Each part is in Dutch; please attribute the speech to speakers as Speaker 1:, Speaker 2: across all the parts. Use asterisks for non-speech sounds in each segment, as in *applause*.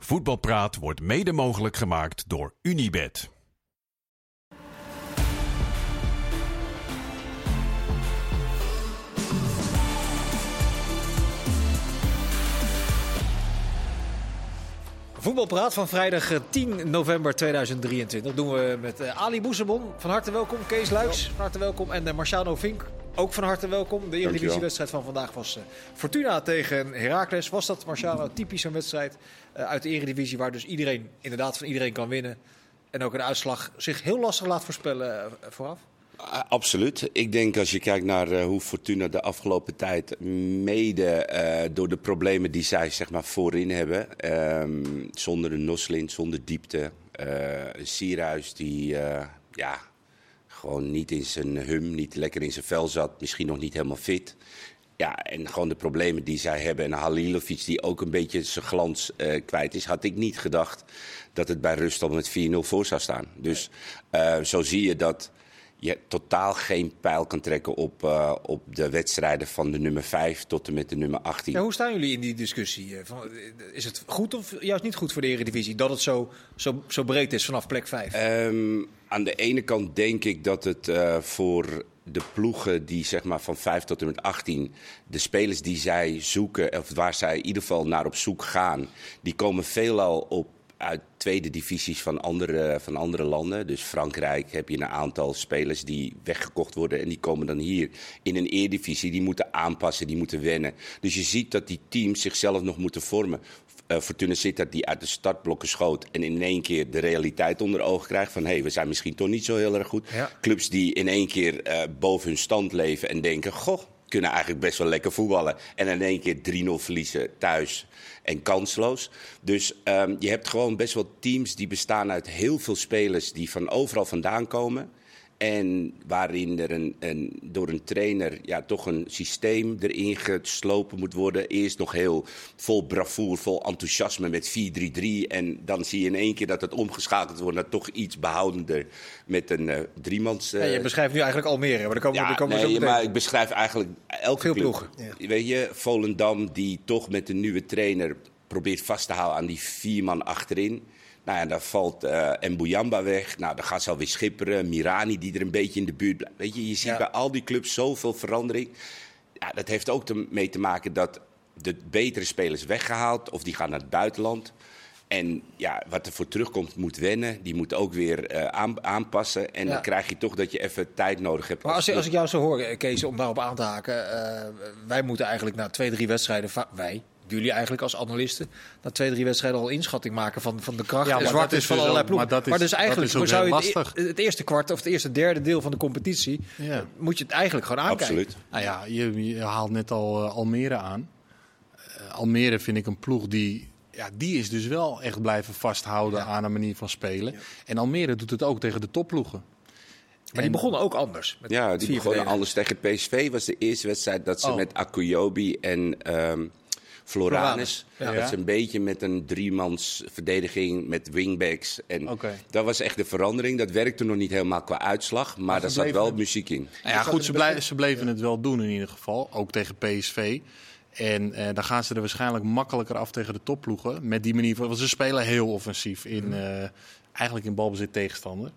Speaker 1: Voetbalpraat wordt mede mogelijk gemaakt door Unibed.
Speaker 2: Voetbalpraat van vrijdag eh, 10 november 2023 doen we met eh, Ali Boezemon. Van harte welkom. Kees Luiks, van harte welkom. En uh, Marciano Vink, ook van harte welkom. De Eredivisiewedstrijd van vandaag was uh, Fortuna tegen Heracles. Was dat, Marciano, typisch een wedstrijd uh, uit de Eredivisie... waar dus iedereen, inderdaad van iedereen kan winnen... en ook een uitslag zich heel lastig laat voorspellen uh, vooraf?
Speaker 3: Absoluut. Ik denk als je kijkt naar uh, hoe Fortuna de afgelopen tijd, mede uh, door de problemen die zij zeg maar, voorin hebben, um, zonder een Noslin, zonder diepte, een Sierhuis die ja, gewoon niet in zijn hum, niet lekker in zijn vel zat, misschien nog niet helemaal fit. Ja, en gewoon de problemen die zij hebben. En Halilovic die ook een beetje zijn glans kwijt is, had ik niet gedacht dat het bij rust al met 4-0 voor zou staan. Dus zo zie je dat je totaal geen pijl kan trekken op, uh, op de wedstrijden van de nummer 5 tot en met de nummer 18.
Speaker 2: Ja, hoe staan jullie in die discussie? Is het goed of juist niet goed voor de Eredivisie dat het zo, zo, zo breed is vanaf plek 5?
Speaker 3: Um, aan de ene kant denk ik dat het uh, voor de ploegen die zeg maar van 5 tot en met 18, de spelers die zij zoeken, of waar zij in ieder geval naar op zoek gaan, die komen veelal op uit tweede divisies van andere, van andere landen. Dus Frankrijk heb je een aantal spelers die weggekocht worden. En die komen dan hier in een eerdivisie. Die moeten aanpassen, die moeten wennen. Dus je ziet dat die teams zichzelf nog moeten vormen. Uh, Fortuna Sittard die uit de startblokken schoot en in één keer de realiteit onder ogen krijgt van hé, hey, we zijn misschien toch niet zo heel erg goed. Ja. Clubs die in één keer uh, boven hun stand leven en denken, goh, kunnen eigenlijk best wel lekker voetballen. En in één keer 3-0 verliezen thuis en kansloos. Dus um, je hebt gewoon best wel teams die bestaan uit heel veel spelers die van overal vandaan komen. En waarin er een, een, door een trainer ja, toch een systeem erin geslopen moet worden. Eerst nog heel vol bravoer, vol enthousiasme met 4-3-3. En dan zie je in één keer dat het omgeschakeld wordt naar toch iets behoudender met een uh, driemans. Uh...
Speaker 2: Ja, je beschrijft nu eigenlijk Almere, maar daar komen,
Speaker 3: ja,
Speaker 2: daar komen
Speaker 3: nee,
Speaker 2: we zo
Speaker 3: maar ik beschrijf eigenlijk elke
Speaker 2: Veel ploegen.
Speaker 3: Ja. Weet je, Volendam die toch met een nieuwe trainer probeert vast te houden aan die vier man achterin. Nou ja, dan valt uh, Mbuyamba weg. Nou, dan gaan ze alweer schipperen. Mirani die er een beetje in de buurt blijft. Weet je, je ziet ja. bij al die clubs zoveel verandering. Ja, dat heeft ook te, mee te maken dat de betere spelers weggehaald of die gaan naar het buitenland. En ja, wat er voor terugkomt moet wennen. Die moet ook weer uh, aan, aanpassen. En ja. dan krijg je toch dat je even tijd nodig hebt.
Speaker 2: Maar als, als ik jou zo hoor, Kees, om daarop aan te haken. Uh, wij moeten eigenlijk na twee, drie wedstrijden... Wij, jullie eigenlijk als analisten na twee, drie wedstrijden al inschatting maken van, van de kracht
Speaker 4: ja,
Speaker 2: en zwart is van
Speaker 4: dus
Speaker 2: allerlei ploegen.
Speaker 4: Maar, dat is,
Speaker 2: maar dus eigenlijk
Speaker 4: dat is
Speaker 2: zou je
Speaker 4: lastig.
Speaker 2: het, het, eerste kwart of het eerste derde deel van de competitie ja. moet je het eigenlijk gewoon aankijken.
Speaker 3: Absoluut.
Speaker 4: Nou ja, je, je haalt net al uh, Almere aan. Uh, Almere vind ik een ploeg die ja, die is dus wel echt blijven vasthouden ja. aan een manier van spelen. Ja. En Almere doet het ook tegen de topploegen.
Speaker 2: Maar en, die begonnen ook anders. Met
Speaker 3: ja, die begonnen anders tegen PSV. Was de eerste wedstrijd dat ze oh. met Akuyobi en um, Floranus. Ja. Dat ze een beetje met een driemans verdediging met wingbacks. En okay. dat was echt de verandering. Dat werkte nog niet helemaal qua uitslag, maar, maar daar zat wel het... muziek in.
Speaker 4: Nou ja, goed, ze, blij, ze bleven het wel doen in ieder geval. Ook tegen PSV. En uh, dan gaan ze er waarschijnlijk makkelijker af tegen de topploegen. Met die manier van. Want ze spelen heel offensief in. Uh, eigenlijk in balbezit tegenstander.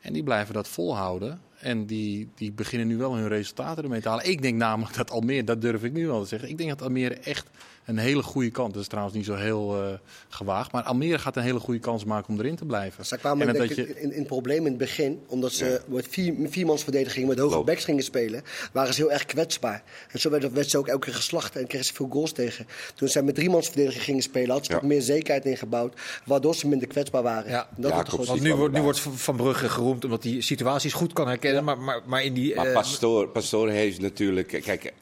Speaker 4: En die blijven dat volhouden. En die, die beginnen nu wel hun resultaten ermee te halen. Ik denk namelijk dat Almere, dat durf ik nu wel te zeggen. Ik denk dat Almere echt een hele goede kans. Dat is trouwens niet zo heel uh, gewaagd. Maar Almere gaat een hele goede kans maken om erin te blijven.
Speaker 5: Ze kwamen
Speaker 4: en
Speaker 5: dat je... in, in probleem in het begin. Omdat ze ja. met vier, viermansverdediging met hoge backs gingen spelen. Waren ze heel erg kwetsbaar. En zo werd, werd ze ook elke keer geslacht. En kregen ze veel goals tegen. Toen ze met driemansverdediging gingen spelen. Hadden ze ja. ook meer zekerheid ingebouwd. Waardoor ze minder kwetsbaar waren.
Speaker 2: Ja, dat ja. Want nu wordt, nu wordt Van Brugge geroemd. Omdat hij situaties goed kan herkennen. Maar, maar, maar in die...
Speaker 3: Maar uh, Pastoor, Pastoor heeft natuurlijk... Kijk,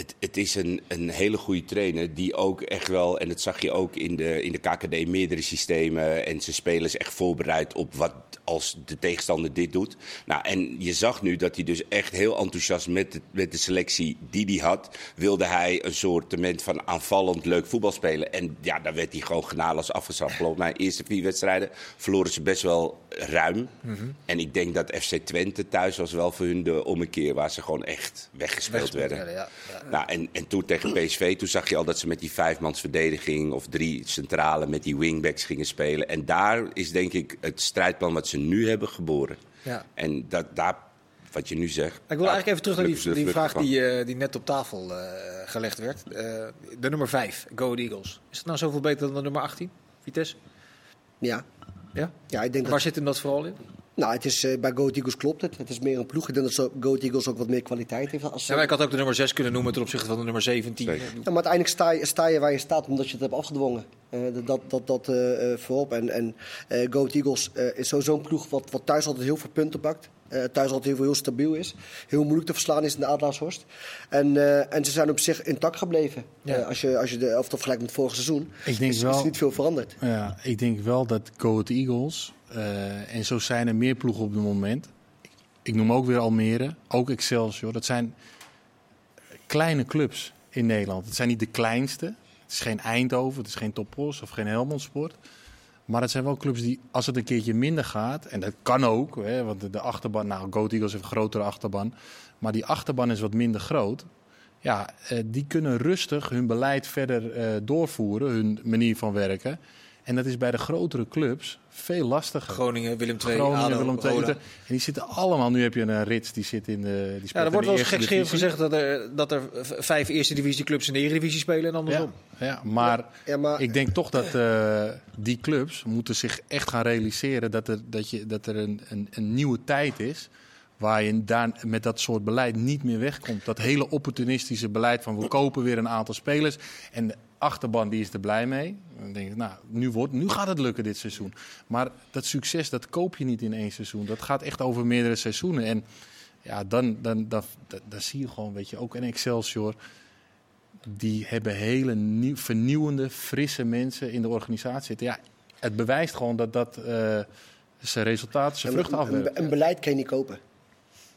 Speaker 3: het, het, is een, een hele goede trainer die ook echt wel, en dat zag je ook in de, in de KKD, meerdere systemen. En zijn spelers echt voorbereid op wat als de tegenstander dit doet. Nou, en je zag nu dat hij dus echt heel enthousiast met de, met de selectie die hij had, wilde hij een soort van aanvallend leuk voetbal spelen. En ja, daar werd hij gewoon genadeloos afgestraft. Geloof mij, de eerste vier wedstrijden verloren ze best wel ruim. Mm-hmm. En ik denk dat FC Twente thuis was wel voor hun de ommekeer waar ze gewoon echt weggespeeld werden.
Speaker 2: Ja, ja.
Speaker 3: Nou, en, en toen tegen PSV, toen zag je al dat ze met die vijfmansverdediging of drie centrale met die wingbacks gingen spelen. En daar is denk ik het strijdplan wat ze nu hebben geboren.
Speaker 2: Ja.
Speaker 3: En dat, daar, wat je nu zegt.
Speaker 2: Ik wil eigenlijk even terug naar die, die vraag die, eh, die net op tafel eh, gelegd werd. Eh, de nummer 5, Go Eagles. Is het nou zoveel beter dan de nummer 18, Vitesse?
Speaker 5: Ja.
Speaker 2: Ja?
Speaker 5: ja, ik denk
Speaker 2: Waar
Speaker 5: dat...
Speaker 2: zit hem dat vooral in?
Speaker 5: Nou, het is, eh, bij Go Ahead Eagles klopt het. Het is meer een ploeg. Ik denk dat zo- Go Ahead Eagles ook wat meer kwaliteit heeft. Als,
Speaker 2: Ja, maar ik had ook de nummer 6 kunnen noemen ten opzichte van de nummer 17.
Speaker 3: Zeker.
Speaker 5: Ja, maar uiteindelijk sta je, sta je waar je staat omdat je het hebt afgedwongen. Eh, dat dat, dat eh, eh, voorop. En, en eh Go Eagles eh, is sowieso een ploeg wat, wat thuis altijd heel veel punten pakt. Eh, thuis altijd heel, heel stabiel is. Heel moeilijk te verslaan is in de Adelaarshorst. En, eh, en ze zijn op zich intact gebleven.
Speaker 2: Ja.
Speaker 5: Eh, als, je, als je de elftal vergelijkt met vorig seizoen.
Speaker 4: Ik denk
Speaker 5: is,
Speaker 4: wel-
Speaker 5: is niet veel veranderd.
Speaker 4: Ja, ik denk wel dat Go Ahead Eagles, eh, en zo zijn er meer ploegen op het moment. Ik noem ook weer Almere, ook Excelsior. Dat zijn kleine clubs in Nederland. Het zijn niet de kleinste. Het is geen Eindhoven, het is geen Topos of geen Helmond Sport. Maar het zijn wel clubs die, als het een keertje minder gaat, en dat kan ook, hè, want de, achterban, nou, Go Ahead Eagles heeft een grotere achterban, maar die achterban is wat minder groot. Ja, eh, die kunnen rustig hun beleid verder eh, doorvoeren, hun manier van werken. En dat is bij de grotere clubs veel lastiger.
Speaker 2: Groningen, Willem II,
Speaker 4: Groningen, Willem II. En die zitten allemaal, nu heb je een eh, Rits, die zit in de die
Speaker 2: Ja, er wordt wel eens gekscherend
Speaker 4: divisie.
Speaker 2: gezegd dat er, dat er vijf eerste divisieclubs in de Eredivisie spelen en andersom.
Speaker 4: Ja, ja, maar,
Speaker 5: Ja, maar-
Speaker 4: ik denk toch dat eh, die clubs moeten zich echt gaan realiseren dat er, dat je, dat er een, een, een nieuwe tijd is. Waar je daar met dat soort beleid niet meer wegkomt. Dat hele opportunistische beleid van we kopen weer een aantal spelers. En achterban die is er blij mee. Dan denk ik, nou, nu, wordt, nu gaat het lukken dit seizoen. Maar dat succes, dat koop je niet in één seizoen. Dat gaat echt over meerdere seizoenen. En ja, dan, dan, dan, dan, zie je gewoon, weet je, ook een Excelsior die hebben hele nieuw, vernieuwende, frisse mensen in de organisatie zitten. Ja, het bewijst gewoon dat dat eh, zijn resultaten, zijn vruchten
Speaker 5: een, een, een beleid kan je niet kopen.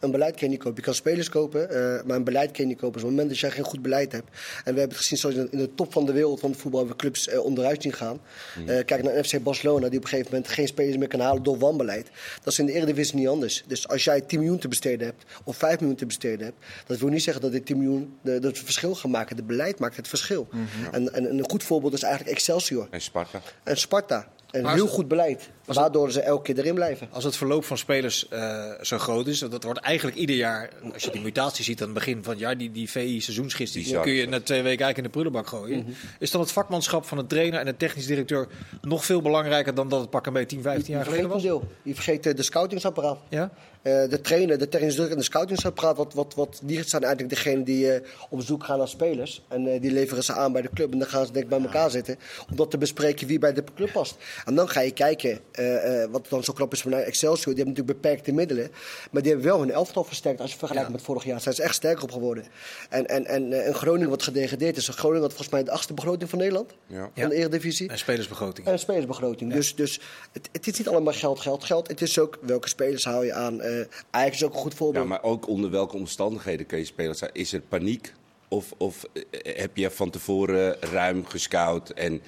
Speaker 5: Een beleid kan je niet kopen. Je kan spelers kopen, eh, maar een beleid kan je niet kopen. Dus op het moment dat jij geen goed beleid hebt. En we hebben het gezien zoals in de, in de top van de wereld van het voetbal hebben we clubs eh, onderuit zien gaan. Eh, kijk naar FC Barcelona, die op een gegeven moment geen spelers meer kan halen door wanbeleid. Dat is in de Eredivisie niet anders. Dus als jij 10 miljoen te besteden hebt, of 5 miljoen te besteden hebt, dat wil niet zeggen dat dit 10 miljoen de, dat het verschil gaat maken. Het beleid maakt het verschil. en, en een goed voorbeeld is eigenlijk Excelsior
Speaker 3: En Sparta.
Speaker 5: en Sparta. Een heel goed beleid,
Speaker 2: als-
Speaker 5: waardoor ze elke keer erin blijven.
Speaker 2: Als het verloop van spelers eh, zo groot is, dat wordt eigenlijk ieder jaar, als je die mutatie ziet aan het begin van het jaar, die, die VI seizoensgids, die kun je na twee weken eigenlijk in de prullenbak gooien.
Speaker 5: Mhm.
Speaker 2: Is dan het vakmanschap van de trainer en de technisch directeur nog veel belangrijker dan dat het pak een beetje 10, 15 jaar geleden was?
Speaker 5: deel. Je vergeet eh, de scoutingsapparaat.
Speaker 2: Ja?
Speaker 5: Eh, de trainer, de technisch directeur en de scoutingsapparaat, wat, wat, wat, die zijn eigenlijk degene die eh, op zoek gaan naar spelers. En eh, die leveren ze aan bij de club. En dan gaan ze denk ik bij elkaar zitten om dat te bespreken wie bij de club past. En dan ga je kijken, eh, eh, wat dan zo knap is van Excelsior. Die hebben natuurlijk beperkte middelen. Maar die hebben wel hun elftal versterkt als je vergelijkt
Speaker 2: Ja.
Speaker 5: met vorig jaar. Zijn ze echt sterker op geworden. En, en, en, eh, en Groningen wat gedegradeerd is. Groningen had volgens mij de achtste begroting van Nederland.
Speaker 3: Ja.
Speaker 5: Van de Eredivisie.
Speaker 2: En spelersbegroting.
Speaker 5: En een spelersbegroting. Dus, dus het, het is niet allemaal geld, geld, geld. Het is ook welke spelers haal je aan. Eh Ajax is ook een goed voorbeeld.
Speaker 3: Ja, maar ook onder welke omstandigheden kun je spelen? Is er paniek? Of, of eh, heb je van tevoren ruim gescout en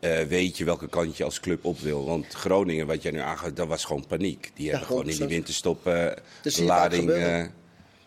Speaker 3: eh, weet je welke kant je als club op wil? Want Groningen, wat jij nu aangaat, dat was gewoon paniek. Die hebben gewoon in die
Speaker 5: 100%.
Speaker 3: winterstop
Speaker 5: vaak
Speaker 3: lading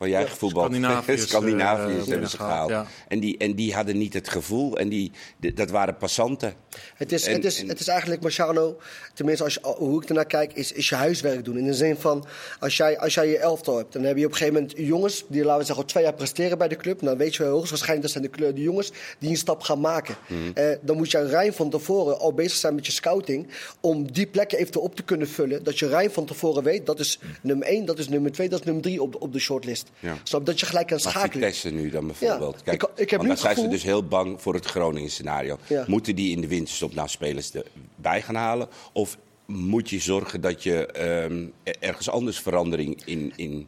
Speaker 3: van je eigen voetbal.
Speaker 4: Scandinaviërs, *laughs*
Speaker 3: Scandinaviërs
Speaker 4: eh,
Speaker 3: hebben ze gehaald.
Speaker 4: ja.
Speaker 3: En, die, en die hadden niet het gevoel en die, de- dat waren passanten.
Speaker 5: Het is,
Speaker 3: En-
Speaker 5: het, is,
Speaker 3: en-
Speaker 5: het is eigenlijk, Marciano, tenminste als je, hoe ik ernaar kijk, is, is je huiswerk doen. In de zin van, als jij, als jij je elftal hebt, dan heb je op een gegeven moment jongens die, laten we zeggen, al twee jaar presteren bij de club. Dan weet je wel hoogstwaarschijnlijk, dat zijn de, kleur- de jongens die een stap gaan maken.
Speaker 3: Mhm.
Speaker 5: Eh, dan moet je ruim van tevoren al bezig zijn met je scouting, om die plekken eventueel op te kunnen vullen. Dat je ruim van tevoren weet, dat is nummer één, dat is nummer twee, dat is nummer drie op, de- op de shortlist.
Speaker 3: Ja.
Speaker 5: Snap, dat je gelijk kan
Speaker 3: Maar
Speaker 5: schakelen.
Speaker 3: Vitesse nu dan bijvoorbeeld.
Speaker 5: Ja, ik- ik heb
Speaker 3: want dan zijn ze dus heel bang voor het Groningen scenario.
Speaker 5: Ja.
Speaker 3: Moeten die in de winterstop nou spelers erbij gaan halen? Of moet je zorgen dat je ehm, er- ergens anders verandering in... in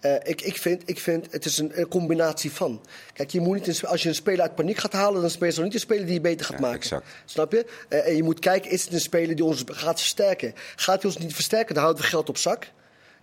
Speaker 5: Eh, ik, ik, vind, ik vind het is een, een combinatie van. Kijk, je moet niet een, als je een speler uit paniek gaat halen, dan speel je niet een speler die je beter gaat
Speaker 3: Ja,
Speaker 5: maken.
Speaker 3: exact.
Speaker 5: Snap je? Eh, en je moet kijken, is het een speler die ons gaat versterken? Gaat hij ons niet versterken, dan houden we geld op zak.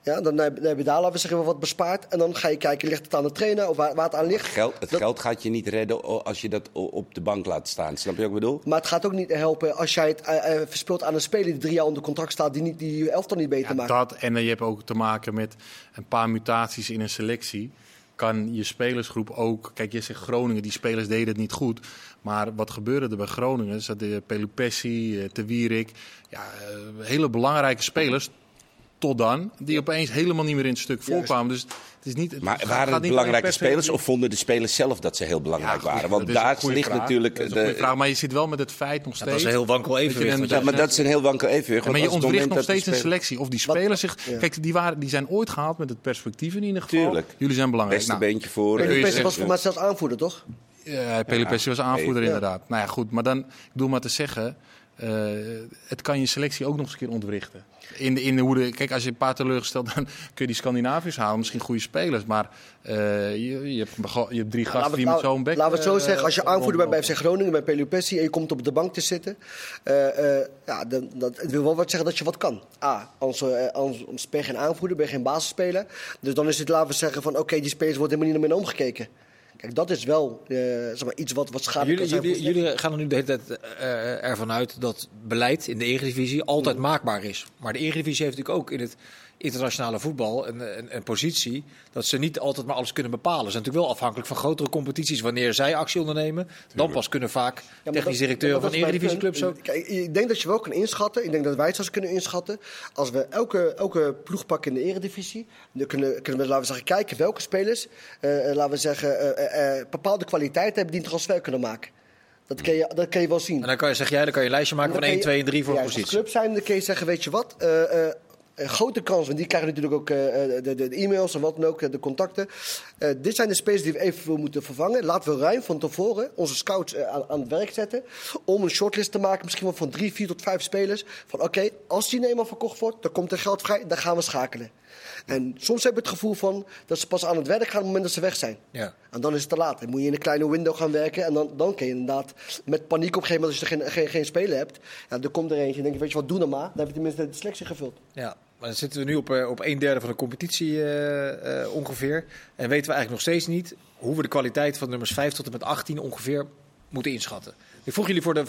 Speaker 5: Ja, dan, heb, dan heb je daar, laten we zeggen, wat bespaard. En dan ga je kijken, ligt het aan de trainer of waar, waar het aan ligt.
Speaker 3: geld, het
Speaker 5: Dat-
Speaker 3: geld gaat je niet redden als je dat op de bank laat staan. Snap je wat ik bedoel?
Speaker 5: Maar het gaat ook niet helpen als jij het eh, eh, verspeelt aan een speler die drie jaar onder contract staat, die, niet, die je elftal niet beter
Speaker 4: Ja,
Speaker 5: maakt.
Speaker 4: dat en dan je hebt ook te maken met een paar mutaties in een selectie. kan je spelersgroep ook... Kijk, je zegt Groningen, die spelers deden het niet goed. Maar wat gebeurde er bij Groningen? Zat de Pelupessi, eh, Te Wierik. Ja, eh, hele belangrijke spelers tot dan, die opeens helemaal niet meer in het stuk voorkwamen. Dus het is niet. Het
Speaker 3: Maar
Speaker 4: gaat-
Speaker 3: waren het
Speaker 4: niet
Speaker 3: belangrijke spelers of vonden de spelers zelf dat ze heel belangrijk
Speaker 4: Ja,
Speaker 3: waren?
Speaker 4: dat
Speaker 3: Want
Speaker 4: is
Speaker 3: daar ligt
Speaker 4: vraag.
Speaker 3: natuurlijk.
Speaker 4: Dat is
Speaker 3: de-
Speaker 4: vraag, maar je zit wel met het feit nog
Speaker 2: Dat
Speaker 4: steeds.
Speaker 2: was een heel wankel evenwicht.
Speaker 3: ja, maar dat is een heel wankel evenwicht.
Speaker 4: Ja, maar je ontwricht nog
Speaker 3: dat
Speaker 4: steeds een selectie. Of die
Speaker 5: Wat-
Speaker 4: spelers zich.
Speaker 5: Ja.
Speaker 4: Kijk, die, waren, die zijn ooit gehaald met het perspectief in ieder geval.
Speaker 3: Tuurlijk.
Speaker 4: Jullie zijn belangrijk.
Speaker 3: Beste
Speaker 4: Nou,
Speaker 3: beentje voor.
Speaker 4: zeggen-
Speaker 5: was voor mij zelfs aanvoerder, toch?
Speaker 4: Ja, Pelupessi was aanvoerder inderdaad. Nou ja, goed. Maar dan, ik bedoel maar te zeggen, eh, het kan je selectie ook nog eens een keer ontwrichten. In de, in de hoe de, kijk, als je een paar teleurgesteld, dan *laughs* kun je die Scandinaviërs halen. Misschien goede spelers, maar eh, je, je, hebt, je hebt drie gasten
Speaker 5: Laten we,
Speaker 4: die met
Speaker 5: het-
Speaker 4: zo'n bek...
Speaker 5: laten we het zo
Speaker 4: eh,
Speaker 5: zeggen, als je aanvoerder bent bij FC. Groningen, bij Pelupessi en je komt op de bank te zitten, eh, ja, dan, dat, het wil wel wat zeggen dat je wat kan. A, anders, anders, anders ben je geen aanvoerder, ben je geen basisspeler. Dus dan is het, laten we zeggen van, oké, die spelers worden helemaal niet naar mij omgekeken. Kijk, dat is wel eh, zeg maar, iets wat, wat schadelijk
Speaker 2: Jullie,
Speaker 5: kan zijn
Speaker 2: jullie, jullie gaan er nu de hele tijd eh, ervan uit dat beleid in de Eredivisie altijd maakbaar is. Maar de Eredivisie heeft natuurlijk ook in het internationale voetbal een, een, een positie dat ze niet altijd maar alles kunnen bepalen. Ze zijn natuurlijk wel afhankelijk van grotere competities wanneer zij actie ondernemen. Dan pas kunnen vaak
Speaker 5: Ja,
Speaker 2: technisch
Speaker 5: dat-
Speaker 2: directeuren
Speaker 5: ja, maar
Speaker 2: van Eredivisieclubs ook.
Speaker 5: Kijk, ik denk dat je wel kan inschatten. Ik denk dat wij het zelfs kunnen inschatten. Als we elke, elke ploeg pakken in de eredivisie... dan kunnen, kunnen we, laten we zeggen, kijken welke spelers... eh, eh, laten we zeggen, eh, bepaalde kwaliteit hebben die een transfer kunnen maken. Dat kan je, dat kan je wel zien.
Speaker 2: En dan kan je, zeg jij, dan kan je een lijstje maken van
Speaker 5: kan
Speaker 2: 1,
Speaker 5: je-
Speaker 2: 2 en 3 voor
Speaker 5: ja,
Speaker 2: een
Speaker 5: Als
Speaker 2: positie.
Speaker 5: club zijn, dan kun je zeggen, weet je wat... eh, eh, grote kans, want die krijgen natuurlijk ook eh, eh, de, de, de e-mails en wat dan ook, eh, de contacten. Eh, dit zijn de spelers die we even moeten vervangen. Laten we ruim van tevoren onze scouts eh, aan, aan het werk zetten. Om een shortlist te maken, misschien wel van drie, vier tot vijf spelers. Van oké, als die eenmaal verkocht wordt, dan komt er geld vrij, dan gaan we schakelen. En soms heb je het gevoel van dat ze pas aan het werk gaan op het moment dat ze weg zijn.
Speaker 2: Ja.
Speaker 5: En dan is het te laat. Dan moet je in een kleine window gaan werken. En dan, dan kun je inderdaad met paniek op een gegeven moment, als je er geen, geen, geen speler hebt. Ja, dan komt er eentje en denk je, weet je wat, doe dan maar. Dan heb je tenminste de selectie gevuld.
Speaker 2: Ja, dan zitten we nu op, eh, op een derde van de competitie eh, eh, ongeveer. En weten we eigenlijk nog steeds niet hoe we de kwaliteit van nummers 5 tot en met 18 ongeveer moeten inschatten. Ik vroeg jullie voor de,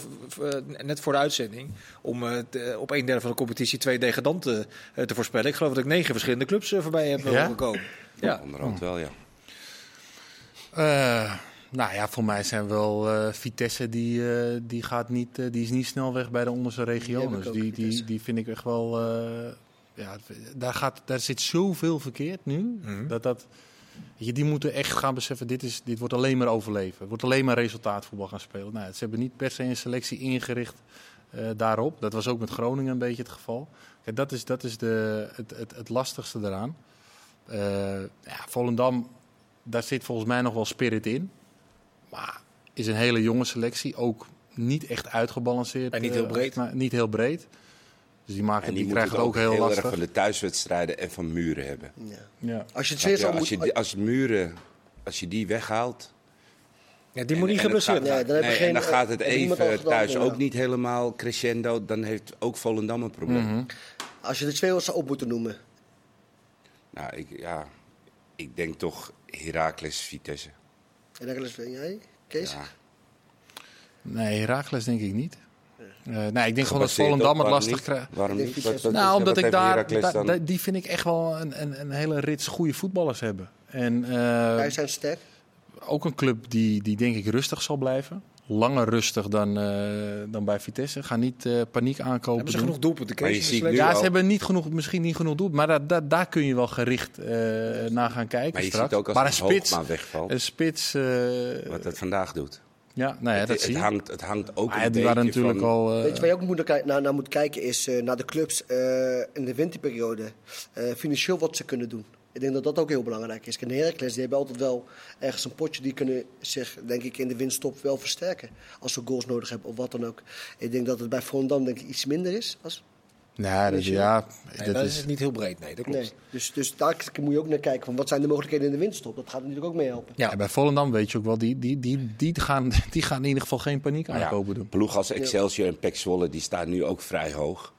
Speaker 2: net voor de uitzending om eh, op een derde van de competitie twee degradanten eh, te voorspellen. Ik geloof dat ik negen verschillende clubs voorbij heb
Speaker 4: Ja?
Speaker 2: gekomen. Ja.
Speaker 3: Onderhand wel, ja.
Speaker 4: Eh, nou ja, voor mij zijn wel eh, Vitesse die, eh, die, gaat niet, die is niet snel weg bij de onderste regionen.
Speaker 5: ook,
Speaker 4: Die, die,
Speaker 5: Vitesse.
Speaker 4: die vind ik echt wel. Daar, gaat, daar zit zoveel verkeerd nu.
Speaker 2: Mhm.
Speaker 4: Dat je, die moeten echt gaan beseffen, dit, is, dit wordt alleen maar overleven. Het wordt alleen maar resultaatvoetbal gaan spelen. Nou, ze hebben niet per se een selectie ingericht eh, daarop. Dat was ook met Groningen een beetje het geval. Kijk, dat is, dat is de, het, het, het lastigste eraan. Eh, ja, Volendam, daar zit volgens mij nog wel spirit in. Maar is een hele jonge selectie. Ook niet echt uitgebalanceerd.
Speaker 2: En niet
Speaker 4: eh,
Speaker 2: heel breed.
Speaker 4: maar niet heel breed. Dus die, maken,
Speaker 3: En
Speaker 4: die,
Speaker 3: die,
Speaker 4: krijgen het ook heel,
Speaker 3: erg
Speaker 4: lastig.
Speaker 3: van de thuiswedstrijden en van muren hebben.
Speaker 5: Ja.
Speaker 4: Ja.
Speaker 5: Als je het
Speaker 3: Als je, als muren, als je die weghaalt.
Speaker 2: Ja, die
Speaker 3: en-
Speaker 2: moet niet geblesseerd raken.
Speaker 5: dan
Speaker 3: nee,
Speaker 5: geen-
Speaker 3: dan gaat het
Speaker 5: al
Speaker 3: even thuis
Speaker 5: ja.
Speaker 3: ook niet helemaal crescendo. Dan heeft ook Volendam een probleem.
Speaker 4: Mhm.
Speaker 5: Als je de twee zou op moeten noemen.
Speaker 3: Nou, ik, ja, ik denk toch Heracles Vitesse.
Speaker 5: En dan is jij, Kees?
Speaker 3: Ja.
Speaker 4: Nee, Herakles denk ik niet. Eh, nee, ik denk gewoon dat Volendam het lastig krijgt.
Speaker 3: Waarom niet? Wat, wat,
Speaker 4: Nou, omdat ik daar, da- die vind ik echt wel een, een, een hele rits goede voetballers hebben. En eh,
Speaker 5: Wij zijn sterk.
Speaker 4: ook een club die, die denk ik rustig zal blijven. Langer rustig dan, eh, dan bij Vitesse. Ga niet eh, paniek aankopen.
Speaker 2: Hebben ze
Speaker 4: doen.
Speaker 2: genoeg doelpunten,
Speaker 3: Maar je ziet
Speaker 4: Ja,
Speaker 3: al-
Speaker 4: ze hebben niet genoeg, misschien niet genoeg doel, maar daar, daar, daar kun je wel gericht eh, naar gaan kijken
Speaker 3: Maar je
Speaker 4: straks.
Speaker 3: ziet ook als
Speaker 4: maar een
Speaker 3: een
Speaker 4: spits,
Speaker 3: wegvalt,
Speaker 4: een spits, eh,
Speaker 3: wat het vandaag doet.
Speaker 4: Ja, nou ja,
Speaker 3: het,
Speaker 4: dat
Speaker 3: het
Speaker 4: zie je.
Speaker 3: hangt, het hangt ook
Speaker 4: ja, die waren natuurlijk
Speaker 3: van...
Speaker 4: al. eh,
Speaker 5: Weet je waar je ook moet naar, naar, naar moet kijken is eh, naar de clubs eh, in de winterperiode. eh, financieel wat ze kunnen doen. Ik denk dat dat ook heel belangrijk is. En de Heracles die hebben altijd wel ergens een potje. Die kunnen zich, denk ik, in de winststop wel versterken. Als ze goals nodig hebben of wat dan ook. Ik denk dat het bij Volendam denk ik iets minder is. Als,
Speaker 4: nee, dat,
Speaker 5: financieel.
Speaker 4: ja,
Speaker 2: Nee,
Speaker 4: dat
Speaker 2: dat
Speaker 4: is,
Speaker 2: is niet heel breed, nee, dat klopt.
Speaker 5: nee. Dus, dus daar moet je ook naar kijken. Van wat zijn de mogelijkheden in de winststop? Dat gaat natuurlijk ook mee helpen.
Speaker 2: Ja.
Speaker 4: Ja, bij Volendam weet je ook wel, die, die, die, die, gaan, *laughs* die gaan in ieder geval geen paniek
Speaker 3: Nou ja,
Speaker 4: aankopen doen.
Speaker 3: Ploeg als Excelsior en Pek Zwolle, die staan nu ook vrij hoog.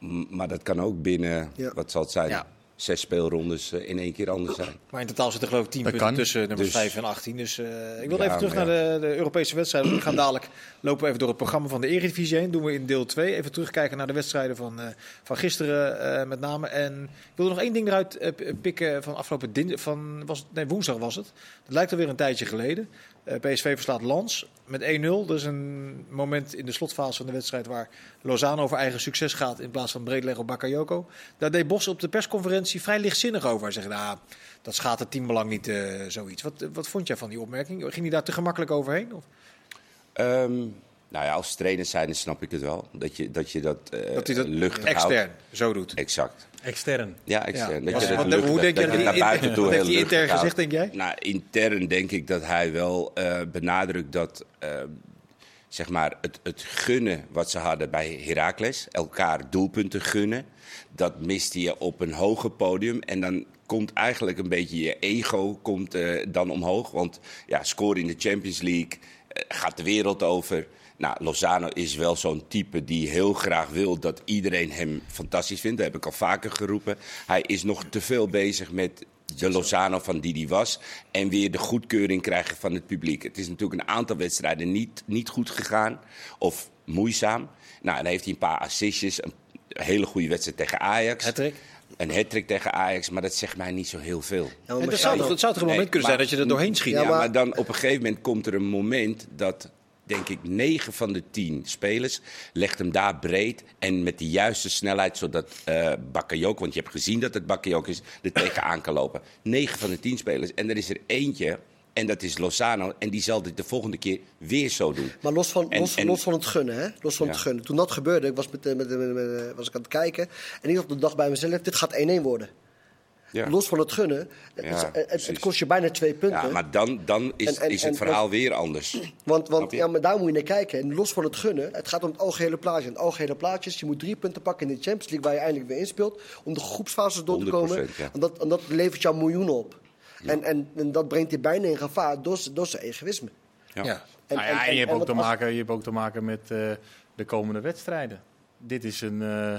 Speaker 3: M- Maar dat kan ook binnen,
Speaker 5: Ja.
Speaker 3: wat zal het zijn,
Speaker 2: Ja.
Speaker 3: Zes speelrondes eh, in één keer anders zijn.
Speaker 2: Maar in totaal zitten geloof ik 10
Speaker 4: Dat
Speaker 2: punten
Speaker 4: kan.
Speaker 2: tussen nummers
Speaker 3: Dus-
Speaker 2: 5 en 18. Dus eh, ik wil
Speaker 3: Ja,
Speaker 2: even terug naar de, de Europese wedstrijden. We gaan dadelijk lopen we even door het programma van de Eredivisie heen. Doen we in deel 2. Even terugkijken naar de wedstrijden van, eh, van gisteren eh, met name. En ik wilde nog één ding eruit pikken van afgelopen din van was, het- nee, woensdag was het. Dat lijkt alweer een tijdje geleden. Eh, PSV verslaat Lans met 1-0. Dat is een moment in de slotfase van de wedstrijd waar Lozano over eigen succes gaat in plaats van breed leggen op Bakayoko. Daar deed Bos op de persconferentie vrij lichtzinnig over. Hij zegt, nou, dat schaadt het teambelang niet, eh, zoiets. Wat, wat vond jij van die opmerking? Ging hij daar te gemakkelijk overheen? Of?
Speaker 3: Ehm, nou ja, als trainer zijn snap ik het wel. Dat je dat, je dat, eh,
Speaker 2: Dat hij dat
Speaker 3: luchtig
Speaker 2: extern zo doet.
Speaker 3: Exact.
Speaker 4: Extern.
Speaker 3: Ja, extern. Dat
Speaker 2: Ja.
Speaker 3: je dat luchtig-
Speaker 2: hoe denk
Speaker 3: dat je
Speaker 2: dat
Speaker 3: naar
Speaker 2: hij
Speaker 3: buiten toe heel luchtig
Speaker 2: intern gezegd, denk jij?
Speaker 3: Nou, intern denk ik dat hij wel eh, benadrukt dat eh, zeg maar het, het gunnen wat ze hadden bij Heracles, elkaar doelpunten gunnen, dat miste je op een hoger podium. En dan komt eigenlijk een beetje je ego komt, eh, dan omhoog. Want ja, scoren in de Champions League gaat de wereld over. Nou, Lozano is wel zo'n type die heel graag wil dat iedereen hem fantastisch vindt. Dat heb ik al vaker geroepen. Hij is nog te veel bezig met de Lozano van die die was. En weer de goedkeuring krijgen van het publiek. Het is natuurlijk een aantal wedstrijden niet, niet goed gegaan. Of moeizaam. Nou, dan heeft hij een paar assistjes. Een hele goede wedstrijd tegen Ajax.
Speaker 2: Hattrick?
Speaker 3: Een hat en Ajax. Maar dat zegt mij niet zo heel veel.
Speaker 5: Ja,
Speaker 2: zou, het zou toch een moment
Speaker 3: Nee,
Speaker 2: kunnen zijn dat je er doorheen schiet?
Speaker 3: Ja, maar- dan op een gegeven moment komt er een moment dat, denk ik, negen van de tien spelers legt hem daar breed en met de juiste snelheid, zodat eh Bakayoko, want je hebt gezien dat het Bakayoko is, er tegenaan kan lopen. Negen van de tien spelers. En er is er eentje, en dat is Lozano, en die zal dit de volgende keer weer zo doen.
Speaker 5: Maar los van,
Speaker 3: En-
Speaker 5: los,
Speaker 3: en-
Speaker 5: los van het gunnen, hè? Los van
Speaker 3: Ja.
Speaker 5: het gunnen. Toen dat gebeurde, ik was, met, eh, met, met- was ik aan het kijken. En ik op de dag bij mezelf, dit gaat 1-1 worden.
Speaker 3: Ja.
Speaker 5: Los van het gunnen, het,
Speaker 3: Ja,
Speaker 5: is- het- het,
Speaker 3: precies.
Speaker 5: kost je bijna twee punten.
Speaker 3: Ja, maar dan, dan is,
Speaker 5: En- en-
Speaker 3: is het
Speaker 5: en-
Speaker 3: verhaal weer anders. *clears throat*
Speaker 5: Want, want ja, maar daar moet je naar kijken. En los van het gunnen, het gaat om het algehele plaatje. En het algehele plaatje is, je moet drie punten pakken in de Champions League... waar je eindelijk weer inspeelt, om de groepsfases door te komen.
Speaker 3: 100%, ja.
Speaker 5: En, dat, en dat levert jou miljoenen op. En, en, en dat brengt je bijna in gevaar door, zijn egoïsme.
Speaker 3: Ja.
Speaker 2: Ja.
Speaker 5: En,
Speaker 4: nou en, je, hebt ook te maken, je hebt ook te maken met eh, de komende wedstrijden. Dit is een, eh,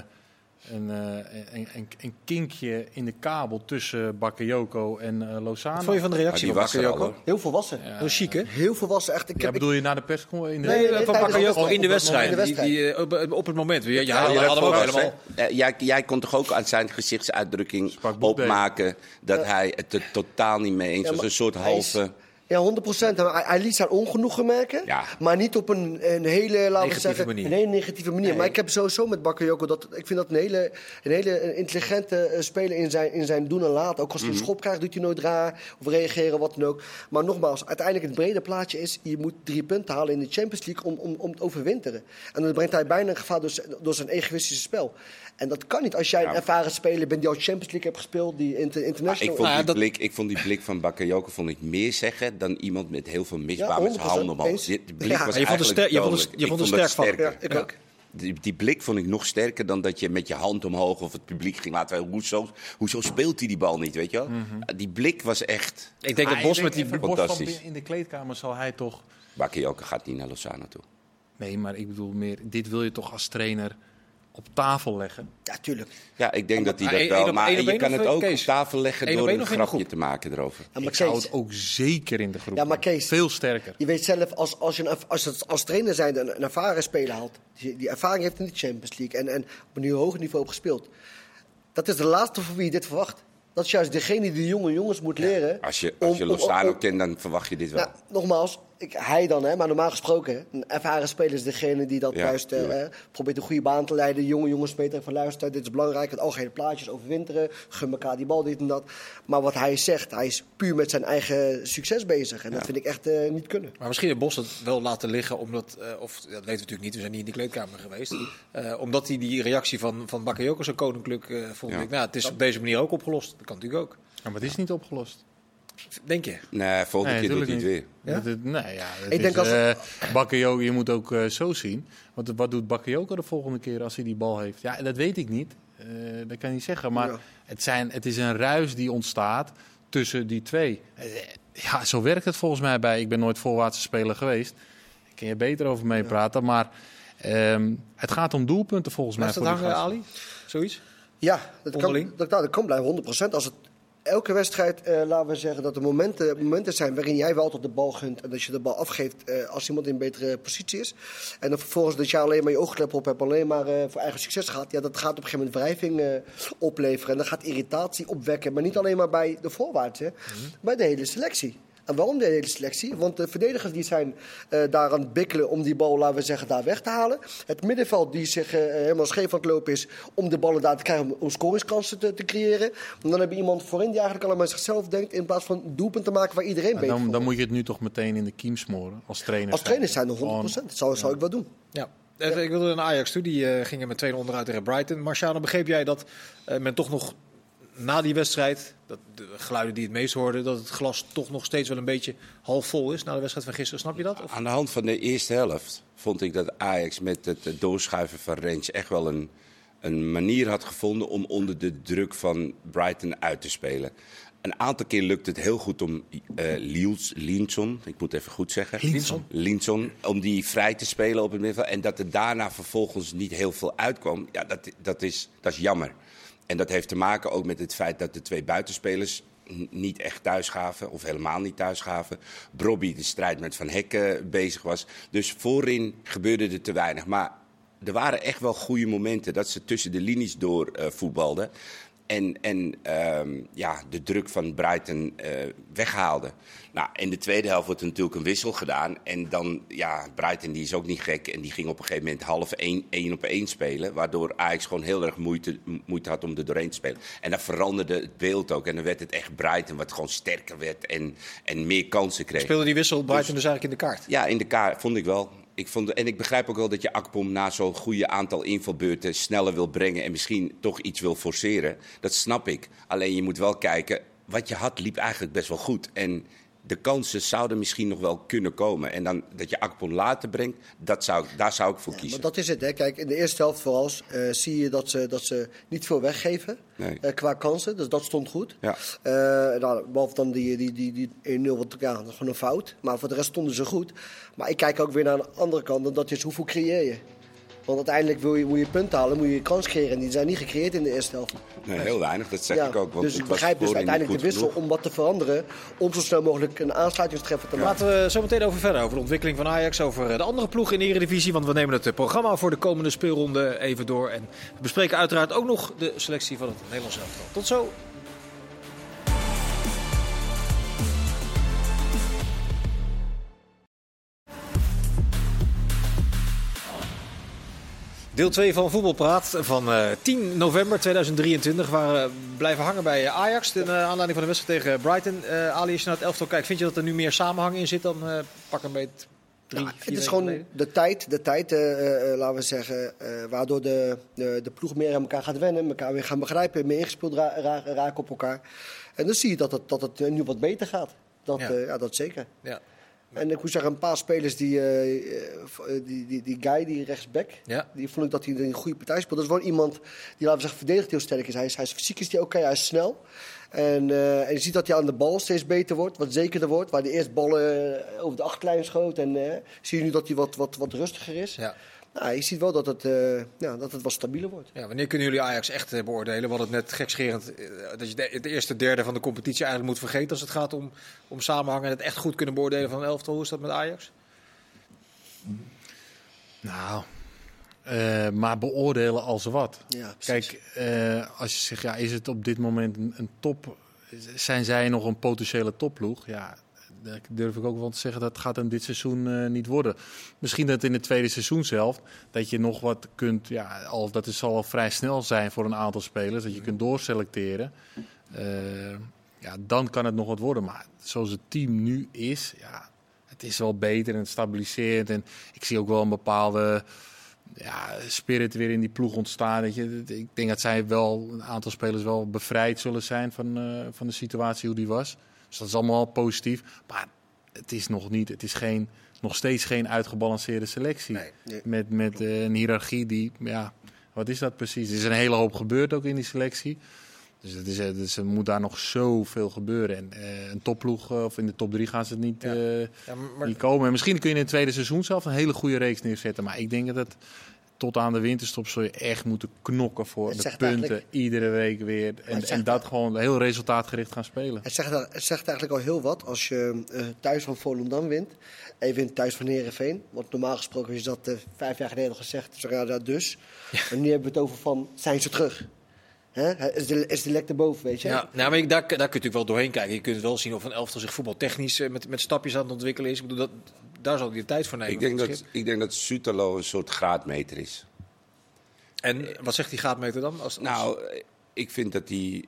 Speaker 4: een, eh, een, een, een kinkje in de kabel tussen Bakayoko en eh Lozano.
Speaker 2: Wat vond je van de reactie van Bakayoko?
Speaker 5: Heel volwassen.
Speaker 2: Heel chic, hè?
Speaker 5: Heel volwassen, echt. Ik
Speaker 4: Ja,
Speaker 5: heb,
Speaker 4: bedoel je na de persconferentie?
Speaker 5: Nee,
Speaker 2: Nee,
Speaker 5: nee,
Speaker 2: van
Speaker 5: de
Speaker 2: Bakayoko in de
Speaker 5: wedstrijd. In de
Speaker 2: Die, die, eh, op, op het moment. Ja, ja,
Speaker 3: Ja,
Speaker 2: hadden ook helemaal.
Speaker 3: jij, jij kon toch ook aan zijn gezichtsuitdrukking opmaken dat hij het er totaal niet mee eens
Speaker 5: Ja,
Speaker 3: was. Een soort halve.
Speaker 5: Ja, 100 procent. Hij, hij liet zijn ongenoegen merken.
Speaker 3: Ja.
Speaker 5: Maar niet op een, een hele, laten we
Speaker 2: Negatieve
Speaker 5: zeggen,
Speaker 2: manier.
Speaker 5: een hele negatieve manier. Maar ik heb sowieso met Bakayoko dat ik vind dat een hele, een hele intelligente eh, speler in zijn, in zijn doen en laten. Ook als hij
Speaker 3: Mhm.
Speaker 5: een schop krijgt, doet hij nooit raar of reageren, wat dan ook. Maar nogmaals, uiteindelijk het brede plaatje is: je moet drie punten halen in de Champions League om, om, om te overwinteren. En dan brengt hij bijna in gevaar door, door zijn egoïstische spel. En dat kan niet als jij een
Speaker 3: Ja.
Speaker 5: ervaren speler bent die al Champions League hebt gespeeld, die inter,
Speaker 3: Maar
Speaker 5: international.
Speaker 3: ik, vond
Speaker 2: Nou ja,
Speaker 3: die
Speaker 2: dat-
Speaker 3: blik, ik vond die blik van Bakayoko vond ik meer zeggen dan iemand met heel veel
Speaker 5: Ja,
Speaker 3: misbaar met zijn
Speaker 5: 100%
Speaker 3: handen omhoog. die blik was
Speaker 2: je vond het je vond je sterk van-
Speaker 5: Ja, ik
Speaker 2: Ja.
Speaker 5: ook.
Speaker 3: Die, die blik vond ik nog sterker dan dat je met je hand omhoog of het publiek ging laten. Hoezo, hoezo speelt hij die bal niet, weet je wel? Die blik was echt...
Speaker 2: Ik denk dat
Speaker 4: Ah,
Speaker 2: Bos met die...
Speaker 4: van
Speaker 3: Fantastisch.
Speaker 4: binnen in de kleedkamer zal hij toch...
Speaker 3: Bakayoko gaat niet naar Lozano toe.
Speaker 4: Nee, maar ik bedoel meer, dit wil je toch als trainer op tafel leggen?
Speaker 5: Ja, tuurlijk.
Speaker 3: Ja, ik denk dat hij dat wel... Maar je kan het
Speaker 2: eh,
Speaker 3: ook op tafel leggen door een grapje te maken erover.
Speaker 5: Ja, maar
Speaker 4: ik zou het ook zeker in de groep
Speaker 5: Ja, maar. Kees-
Speaker 4: Veel sterker.
Speaker 5: Je weet zelf, als, als je een, als, het, als trainer zijn een, een ervaren speler haalt, die, die ervaring heeft in de Champions League en, en op een heel hoog niveau gespeeld, dat is de laatste voor wie je dit verwacht. Dat is juist degene die de jonge jongens moet leren.
Speaker 3: Als je, als je
Speaker 5: om- om-
Speaker 3: Lozano
Speaker 5: om-
Speaker 3: kent, dan verwacht je dit wel.
Speaker 5: Nou, nogmaals, ik, hij dan, hè, maar normaal gesproken, een ervaren speler is degene die dat
Speaker 3: Ja,
Speaker 5: juist probeert een goede baan te leiden. Jonge jongens weten van luister, dit is belangrijk, het algehele plaatje is overwinteren, gun elkaar die bal, dit en dat. Maar wat hij zegt, hij is puur met zijn eigen succes bezig. En dat vind ik echt eh, niet kunnen.
Speaker 2: Maar misschien heeft Bos het wel laten liggen, omdat, eh, of dat weten we natuurlijk niet, we zijn niet in die kleedkamer geweest. Eh, omdat hij die reactie van, van Bakayoko zo koninklijk vond.
Speaker 3: Ja.
Speaker 2: Ik, nou, het is op deze manier ook opgelost. Dat kan natuurlijk ook.
Speaker 4: Ja, maar het is niet opgelost.
Speaker 2: Denk je?
Speaker 3: Nee, volgende
Speaker 4: Nee,
Speaker 3: keer doet hij het weer.
Speaker 2: Ja?
Speaker 4: Dat het- nee, ja, het
Speaker 5: Ik
Speaker 4: is,
Speaker 5: denk als-
Speaker 4: eh, Bakayoko, je moet ook eh, zo zien. Want wat doet Bakayoko de volgende keer als hij die bal heeft? Ja, dat weet ik niet. Eh, dat kan ik niet zeggen. Maar
Speaker 5: Ja.
Speaker 4: het, zijn, het is een ruis die ontstaat tussen die twee. Ja, zo werkt het volgens mij bij. Ik ben nooit voorwaartse speler geweest. Daar kun je beter over meepraten. Maar ehm, het gaat om doelpunten volgens mij.
Speaker 2: Het
Speaker 4: die
Speaker 2: hangen. Ali? Zoiets?
Speaker 5: Ja, dat kan, dat, nou, dat kan blijven 100%. Als het elke wedstrijd, eh, laten we zeggen, dat er momenten, momenten zijn waarin jij wel altijd de bal gunt. En dat je de bal afgeeft eh, als iemand in een betere positie is. En dan vervolgens dat je alleen maar je oogklep op hebt, alleen maar eh, voor eigen succes gaat. Ja, dat gaat op een gegeven moment wrijving opleveren. En dat gaat irritatie opwekken. Maar niet alleen maar bij de voorwaarts, hè, bij de hele selectie. En waarom de hele selectie? Want de verdedigers die zijn eh daar aan het bikkelen om die bal, laten we zeggen, daar weg te halen. Het middenveld die zich eh, helemaal scheef aan het lopen is om de ballen daar te krijgen om, om scoringskansen te, te creëren. En dan heb je iemand voorin die eigenlijk allemaal aan zichzelf denkt in plaats van doelpunt te maken waar iedereen beter
Speaker 4: dan, dan moet je het nu toch meteen in de kiem smoren als trainer.
Speaker 5: Als trainer zijn nog 100%.
Speaker 4: Gewoon-
Speaker 5: Dat zou, zou ik wel doen.
Speaker 2: Ja. Even, ik wilde naar Ajax toe. Die eh, gingen met 2 onderuit tegen Brighton. Marciano, begreep jij dat eh, men toch nog na die wedstrijd, dat de geluiden die het meest hoorden, dat het glas toch nog steeds wel een beetje half vol is na de wedstrijd van gisteren? Snap je dat? Of?
Speaker 3: Aan de hand van de eerste helft vond ik dat Ajax met het doorschuiven van Rens echt wel een, een manier had gevonden om onder de druk van Brighton uit te spelen. Een aantal keer lukt het heel goed om eh Liels, Linson, ik moet even goed zeggen.
Speaker 2: Linson.
Speaker 3: Linson, om die vrij te spelen op het middenveld. En dat er daarna vervolgens niet heel veel uitkwam, ja, dat, dat, is, dat is jammer. En dat heeft te maken ook met het feit dat de twee buitenspelers niet echt thuis gaven, of helemaal niet thuis gaven. Brobby de strijd met Van Hekken bezig was. Dus voorin gebeurde er te weinig. Maar er waren echt wel goede momenten dat ze tussen de linies door eh, voetbalden. En, en ehm, ja, de druk van Brighton eh, weghaalde. Nou, in de tweede helft wordt er natuurlijk een wissel gedaan. En dan, ja, Brighton die is ook niet gek. En die ging op een gegeven moment half één, één op één spelen. Waardoor Ajax gewoon heel erg moeite, moeite had om er doorheen te spelen. En dan veranderde het beeld ook. En dan werd het echt Brighton wat gewoon sterker werd en, en meer kansen kreeg.
Speaker 2: Speelde die wissel Brighton dus eigenlijk in de kaart?
Speaker 3: Ja, in de kaart vond ik wel. Ik vond, en ik begrijp ook wel dat je Akpom na zo'n goede aantal invalbeurten sneller wil brengen en misschien toch iets wil forceren. Dat snap ik. Alleen je moet wel kijken, wat je had liep eigenlijk best wel goed. En de kansen zouden misschien nog wel kunnen komen. En dan dat je Akpom later brengt, dat zou, daar zou ik voor
Speaker 5: Maar
Speaker 3: kiezen.
Speaker 5: dat is het. Hè. Kijk, in de eerste helft vooral eh, zie je dat ze, dat ze niet veel weggeven
Speaker 3: Nee.
Speaker 5: eh, qua kansen. Dus dat stond goed.
Speaker 3: Ja.
Speaker 5: Eh, nou, behalve dan die, die, die, die 1-0, wat ja, dat is gewoon een fout. Maar voor de rest stonden ze goed. Maar ik kijk ook weer naar de andere kant. En dat is hoeveel creëer je. Want uiteindelijk wil je, moet je punten halen, moet je kans creëren. En die zijn niet gecreëerd in de eerste helft.
Speaker 3: Nee, heel weinig, dat zeg
Speaker 5: Ja,
Speaker 3: ik ook. Want
Speaker 5: dus
Speaker 3: het
Speaker 5: ik
Speaker 3: was
Speaker 5: begrijp dus uiteindelijk de wissel
Speaker 3: genoeg.
Speaker 5: om wat te veranderen. Om zo snel mogelijk een aansluitingstreffer te maken.
Speaker 2: Laten we zo meteen over verder. Over de ontwikkeling van Ajax. Over de andere ploegen in de Eredivisie. Want we nemen het eh, programma voor de komende speelronde even door. En we bespreken uiteraard ook nog de selectie van het Nederlands elftal. Tot zo. Deel 2 van Voetbalpraat van eh, 10 november 2023. We waren blijven hangen bij eh, Ajax. In aanleiding van de wedstrijd tegen Brighton. Eh, Ali, als je naar het elftal kijkt, vind je dat er nu meer samenhang in zit dan eh, pak een beetje drie,
Speaker 5: Ja, het is gewoon
Speaker 2: geleden?
Speaker 5: de tijd, de tijd eh, eh, laten we zeggen, eh, waardoor de, de, de ploeg meer aan elkaar gaat wennen, elkaar weer gaan begrijpen, meer ingespeeld ra- ra- raken op elkaar. En dan zie je dat het, dat het nu wat beter gaat. Dat,
Speaker 2: Ja.
Speaker 5: ja. ja, dat zeker.
Speaker 2: Ja.
Speaker 5: En ik moet zeggen, een paar spelers, die, eh, eh, die, die, die guy, die rechtsback,
Speaker 2: Ja.
Speaker 5: die vond ik dat hij een goede partij speelt. Dat is wel iemand die, laten we zeggen, verdedigd heel sterk is. Hij is, hij is fysiek is die oké, hij is snel. En, eh, en je ziet dat hij aan de bal steeds beter wordt, wat zekerder wordt. Waar de eerst ballen eh, over de achterlijn schoot. En eh, zie je nu dat hij wat, wat, wat rustiger is.
Speaker 2: Ja.
Speaker 5: Nou, je ziet wel dat het, eh, ja, dat het wat stabieler wordt.
Speaker 2: Ja, wanneer kunnen jullie Ajax echt eh, beoordelen? Hadden het net gekscherend eh, dat je de, het eerste derde van de competitie eigenlijk moet vergeten als het gaat om, om samenhang en het echt goed kunnen beoordelen van een elftal. Hoe is dat met Ajax?
Speaker 4: Nou, eh, maar beoordelen als wat.
Speaker 5: Ja.
Speaker 4: Kijk, eh, als je zegt, ja, is het op dit moment een, een top... Zijn zij nog een potentiële topploeg? Ja, daar durf ik ook wel te zeggen, dat gaat hem dit seizoen eh, niet worden. Misschien dat in het tweede seizoen zelf, dat je nog wat kunt... Ja, al, dat zal al vrij snel zijn voor een aantal spelers, dat je kunt doorselecteren. Eh, ja, dan kan het nog wat worden. Maar zoals het team nu is, ja, het is wel beter en het stabiliseert. En ik zie ook wel een bepaalde ja, spirit weer in die ploeg ontstaan. Weet je. Ik denk dat zij wel, een aantal spelers wel bevrijd zullen zijn van, eh, van de situatie hoe die was. Dus dat is allemaal positief. Maar het is nog niet, het is geen, nog steeds geen uitgebalanceerde selectie.
Speaker 2: Nee,
Speaker 5: nee.
Speaker 4: Met, met eh, een hiërarchie die, ja, wat is dat precies? Er is een hele hoop gebeurd ook in die selectie. Dus, het is, eh, dus er moet daar nog zoveel gebeuren. En eh, een topploeg, of in de top drie gaan ze het niet,
Speaker 2: Ja. Ja, maar,
Speaker 4: niet komen. En misschien kun je in het tweede seizoen zelf een hele goede reeks neerzetten. Maar ik denk dat het tot aan de winterstop zul je echt moeten knokken voor
Speaker 5: Het
Speaker 4: de punten. Iedere week weer. En, en dat gewoon heel resultaatgericht gaan spelen.
Speaker 5: Het zegt, het zegt eigenlijk al heel wat als je eh, thuis van Volendam wint. En je wint thuis van Herenveen. Want normaal gesproken is dat eh, vijf jaar geleden al gezegd. Dus, ja, dat dus. En nu hebben we het over van, zijn ze terug? Hè? Is, de, is de lek erboven, weet je?
Speaker 2: Ja, nou, maar ik, daar, daar kun je natuurlijk wel doorheen kijken. Je kunt wel zien of een elftal zich voetbaltechnisch eh, met, met stapjes aan het ontwikkelen is. Ik bedoel, dat, daar zal hij de tijd voor nemen.
Speaker 3: Ik denk, dat, ik denk dat Sutalo een soort graadmeter is.
Speaker 2: En wat zegt die gaatmeter dan? Als, als-
Speaker 3: Nou, ik vind dat hij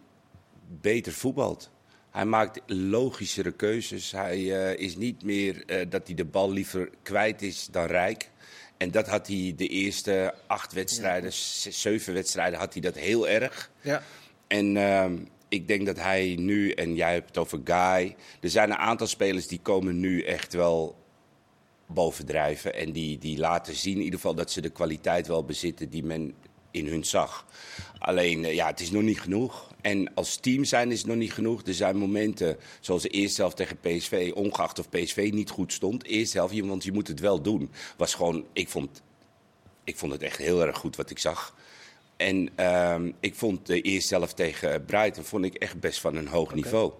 Speaker 3: beter voetbalt. Hij maakt logischere keuzes. Hij eh, is niet meer eh, dat hij de bal liever kwijt is dan rijk. En dat had hij de eerste acht wedstrijden, zeven wedstrijden, had hij dat heel erg.
Speaker 2: ja.
Speaker 3: En ehm, ik denk dat hij nu, en jij hebt het over Guy. Er zijn een aantal spelers die komen nu echt wel bovendrijven. En die, die laten zien in ieder geval dat ze de kwaliteit wel bezitten die men in hun zag. Alleen, eh, ja, het is nog niet genoeg. En als team zijn is het nog niet genoeg. Er zijn momenten, zoals de eerste helft tegen PSV, ongeacht of PSV niet goed stond. Eerste helft, want je moet het wel doen. Was gewoon, ik vond, ik vond het echt heel erg goed wat ik zag. En ehm, ik vond de eerste helft tegen Brighton vond ik echt best van een hoog niveau.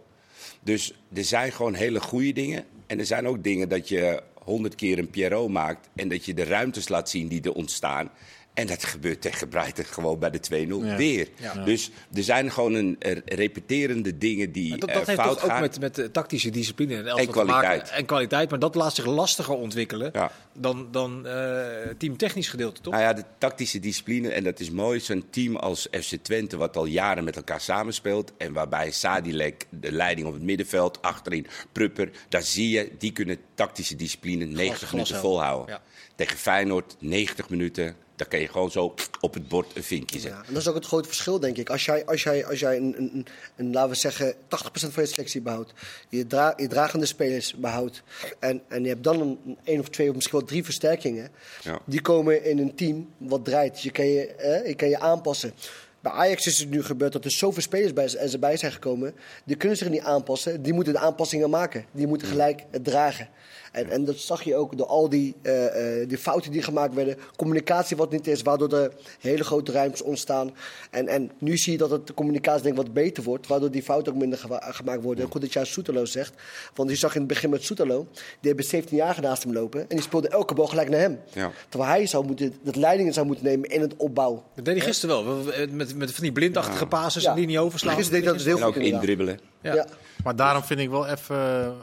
Speaker 3: Dus er zijn gewoon hele goede dingen. En er zijn ook dingen dat je honderd keer een Pierrot maakt. En dat je de ruimtes laat zien die er ontstaan. En dat gebeurt tegen Brighton gewoon bij de 2-0
Speaker 4: Ja.
Speaker 3: weer.
Speaker 2: Ja.
Speaker 3: Dus er zijn gewoon een, er repeterende dingen die
Speaker 2: Maar dat,
Speaker 3: eh,
Speaker 2: dat heeft
Speaker 3: fout
Speaker 2: toch ook
Speaker 3: gaan.
Speaker 2: met, met de tactische discipline en, elftal
Speaker 3: En
Speaker 2: te
Speaker 3: kwaliteit.
Speaker 2: maken. En kwaliteit. Maar dat laat zich lastiger ontwikkelen
Speaker 3: Ja.
Speaker 2: dan, dan eh teamtechnisch gedeelte, toch?
Speaker 3: Nou ja, de tactische discipline, en dat is mooi. Zo'n team als FC Twente, wat al jaren met elkaar samenspeelt. En waarbij Sadilek de leiding op het middenveld, achterin Prupper. Daar zie je, die kunnen tactische discipline 90 minuten volhouden.
Speaker 2: Ja.
Speaker 3: Tegen Feyenoord 90 minuten. Dan kan je gewoon zo op het bord een vinkje zetten.
Speaker 5: Ja, en dat is ook het grote verschil, denk ik. Als jij, als jij, als jij een, een, een, laten we zeggen, 80% van je selectie behoudt, je, dra je dragende spelers behoudt, en, en je hebt dan een, een één of twee of misschien wel drie versterkingen,
Speaker 3: Ja.
Speaker 5: die komen in een team wat draait. Je kan je, eh, je, kan je aanpassen. Bij Ajax is het nu gebeurd dat er zoveel spelers bij, er bij zijn gekomen. Die kunnen zich niet aanpassen. Die moeten de aanpassingen maken. Die moeten gelijk het dragen. En, en dat zag je ook door al die, eh, eh, die fouten die gemaakt werden. Communicatie wat niet is, waardoor er hele grote ruimtes ontstaan. En, en nu zie je dat het de communicatie denk ik wat beter wordt. Waardoor die fouten ook minder gemaakt worden. Goed dat jij Soetelo zegt. Want je zag in het begin met Soetelo. Die hebben 17 jaar naast hem lopen. En die speelde elke bal gelijk naar hem.
Speaker 3: Ja.
Speaker 5: Terwijl hij zou moeten, dat leidingen zou moeten nemen in het opbouw.
Speaker 2: Dat deed hij gisteren wel. Met, met van die blindachtige passes en die niet overslaan.
Speaker 5: Gisteren deed dat dus heel
Speaker 3: En ook
Speaker 5: goed. inderdaad.
Speaker 3: indribbelen.
Speaker 2: Ja.
Speaker 5: Ja.
Speaker 4: Maar daarom vind ik wel even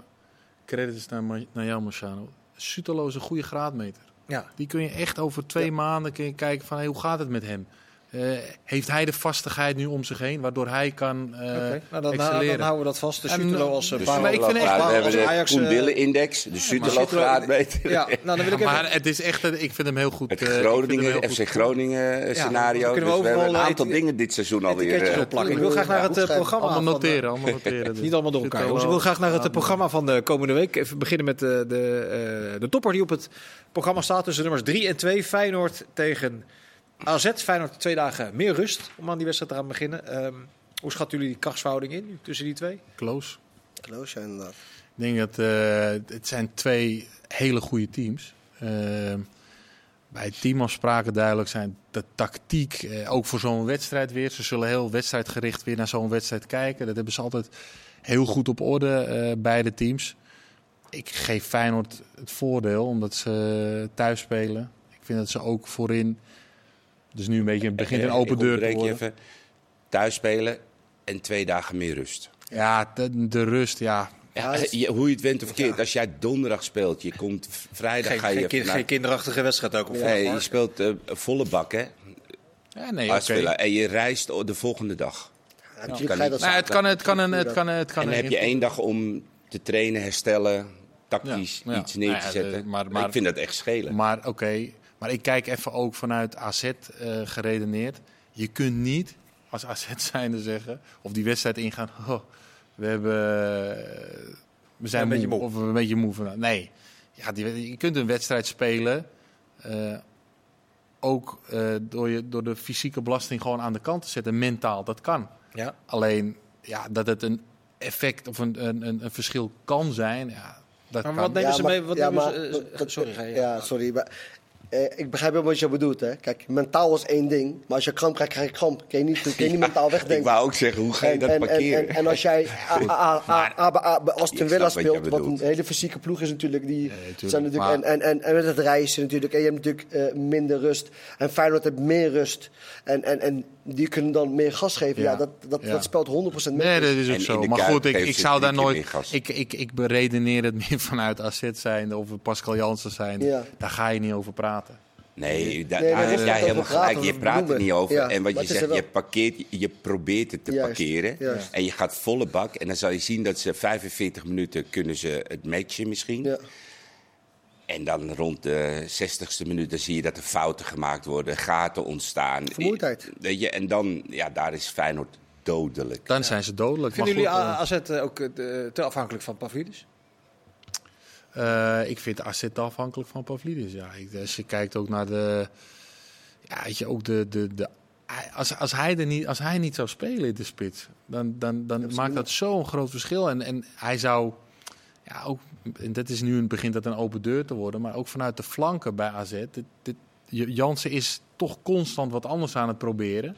Speaker 4: credits naar, naar jou, Marciano. Een goede graadmeter.
Speaker 2: Ja.
Speaker 4: Die kun je echt over twee maanden kun je kijken van hey, hoe gaat het met hem? Eh, heeft hij de vastigheid nu om zich heen, waardoor hij kan eh
Speaker 2: Oké, nou, dan, dan houden we dat vast. De Sutelo
Speaker 4: eh,
Speaker 2: als uh,
Speaker 3: Dus
Speaker 4: maar ik vind echt-
Speaker 3: we
Speaker 2: als
Speaker 3: hebben de
Speaker 2: Ajax,
Speaker 3: Koen
Speaker 2: eh,
Speaker 3: Dille-index, de Sutelo-graadmeter.
Speaker 2: Ja, nou, dan wil ik *laughs* even...
Speaker 4: maar het is echt, ik vind hem heel goed.
Speaker 3: Het
Speaker 4: eh,
Speaker 3: Groningen,
Speaker 4: goed.
Speaker 3: FC Groningen scenario.
Speaker 2: kunnen we
Speaker 3: dus we hebben een aantal
Speaker 2: eti-
Speaker 3: dingen dit seizoen alweer.
Speaker 2: opplakken. Ik wil graag naar het programma
Speaker 4: Allemaal
Speaker 2: van,
Speaker 4: noteren, allemaal *laughs* noteren. dus.
Speaker 2: Niet allemaal door elkaar. Ik wil graag naar het programma van de komende week. Even beginnen met de, de, de topper die op het programma staat. Tussen nummers 3 en 2. Feyenoord tegen AZ. Feyenoord twee dagen meer rust om aan die wedstrijd te gaan beginnen. Ehm, hoe schatten jullie die krachtsverhouding in tussen die twee?
Speaker 4: Close.
Speaker 5: Close, ja, inderdaad.
Speaker 4: Ik denk dat eh, het zijn twee hele goede teams. Eh, bij teamafspraken duidelijk zijn de tactiek, eh, ook voor zo'n wedstrijd weer. Ze zullen heel wedstrijdgericht weer naar zo'n wedstrijd kijken. Dat hebben ze altijd heel goed op orde, eh, beide teams. Ik geef Feyenoord het voordeel, omdat ze thuis spelen. Ik vind dat ze ook voorin... Dus nu een beetje, het begint een
Speaker 3: eh,
Speaker 4: open
Speaker 3: ik
Speaker 4: deur te worden.
Speaker 3: even. Thuis spelen en twee dagen meer rust.
Speaker 4: Ja, de, de rust, ja.
Speaker 3: Je- hoe je het went of verkeerd. Als jij donderdag speelt, je komt vrijdag
Speaker 2: Geen,
Speaker 3: ga je...
Speaker 2: geen, kind-
Speaker 3: naar-
Speaker 2: geen kinderachtige wedstrijd ook. Op
Speaker 3: nee, je speelt eh, volle bak, hè?
Speaker 4: ja nee, oké.
Speaker 3: Uitspelen. En je reist de volgende dag.
Speaker 5: Ja,
Speaker 3: kan niet.
Speaker 4: Nou, het kan, het kan een... Het kan, het kan
Speaker 3: en dan
Speaker 4: een
Speaker 3: heb je één dag om te trainen, herstellen, tactisch
Speaker 4: Ja, ja.
Speaker 3: iets neer te zetten.
Speaker 4: de- maar-
Speaker 3: Maar,
Speaker 4: maar-
Speaker 3: ik vind dat echt schelen.
Speaker 4: Maar oké, maar ik kijk even ook vanuit AZ eh, geredeneerd. Je kunt niet als AZ *laughs* zijnde zeggen, of die wedstrijd ingaan, oh, we hebben, eh, we zijn
Speaker 2: Een
Speaker 4: moe,
Speaker 2: beetje moe.
Speaker 4: of we een beetje moe van. Nee, ja, die, je kunt een wedstrijd spelen, eh, ook eh, door, je, door de fysieke belasting gewoon aan de kant te zetten, mentaal, dat kan.
Speaker 2: Ja.
Speaker 4: Alleen, ja, dat het een effect of een, een, een, verschil kan zijn, ja, dat
Speaker 2: Maar
Speaker 4: kan.
Speaker 2: wat nemen ze mee? Wat
Speaker 5: ja,
Speaker 2: nemen
Speaker 5: maar
Speaker 2: ze, sorry, ga je.
Speaker 5: Ja, sorry. Maar eh, ik begrijp wel wat je bedoelt. Hè? Kijk, mentaal is één ding. Maar als je kramp krijgt, krijg je kramp. Kun je niet, *laughs* kun je niet mentaal wegdenken.
Speaker 3: Ik wou ook zeggen, hoe ga je
Speaker 5: En-
Speaker 3: dat
Speaker 5: en,
Speaker 3: parkeren?
Speaker 5: En, en, en als jij *laughs* Aston Villa
Speaker 3: wat
Speaker 5: speelt, wat een hele fysieke ploeg is natuurlijk. Die
Speaker 4: tuurlijk.
Speaker 5: zijn natuurlijk
Speaker 4: Maar-
Speaker 5: en, en, en, en met het reizen natuurlijk. En je hebt natuurlijk eh, minder rust. En Feyenoord heeft meer rust. En, en, en die kunnen dan meer gas geven. Ja,
Speaker 4: Ja.
Speaker 5: dat, dat,
Speaker 4: Ja.
Speaker 5: dat speelt 100% mee.
Speaker 4: Nee, dat is ook zo. Maar goed, ik, ik zou daar nooit. Ik, ik, ik beredeneer het *laughs* meer vanuit AZ zijn of Pascal Jansen zijn.
Speaker 5: Ja.
Speaker 4: Daar ga je niet over praten.
Speaker 3: Nee, daar
Speaker 5: Nee,
Speaker 3: heb
Speaker 5: is
Speaker 3: jij helemaal gelijk. Je praat er niet over.
Speaker 5: Ja,
Speaker 3: en wat je zegt, je, parkeert, je probeert het te
Speaker 5: Juist,
Speaker 3: parkeren.
Speaker 5: juist.
Speaker 3: En je gaat volle bak. En dan zal je zien dat ze 45 minuten kunnen ze het matchen misschien.
Speaker 5: Ja.
Speaker 3: En dan rond de 60ste minuut dan zie je dat er fouten gemaakt worden, gaten ontstaan.
Speaker 5: Vermoeidheid.
Speaker 3: Weet je, en dan, ja, daar is Feyenoord dodelijk.
Speaker 4: Dan zijn ze dodelijk.
Speaker 2: Vinden jullie
Speaker 4: goed, eh,
Speaker 2: AZ eh, ook eh, te afhankelijk van Pavlidis?
Speaker 4: Eh, ik vind AZ afhankelijk van Pavlidis. Ja, als je kijkt ook naar de, ja, weet je, ook de, de, de als, als, hij er niet, als hij niet zou spelen in de spits, dan, dan, dan maakt dat zo'n groot verschil. En, en hij zou, ja, ook, en dat is nu een, begint dat een open deur te worden, maar ook vanuit de flanken bij AZ. Dit, dit, Jansen is toch constant wat anders aan het proberen.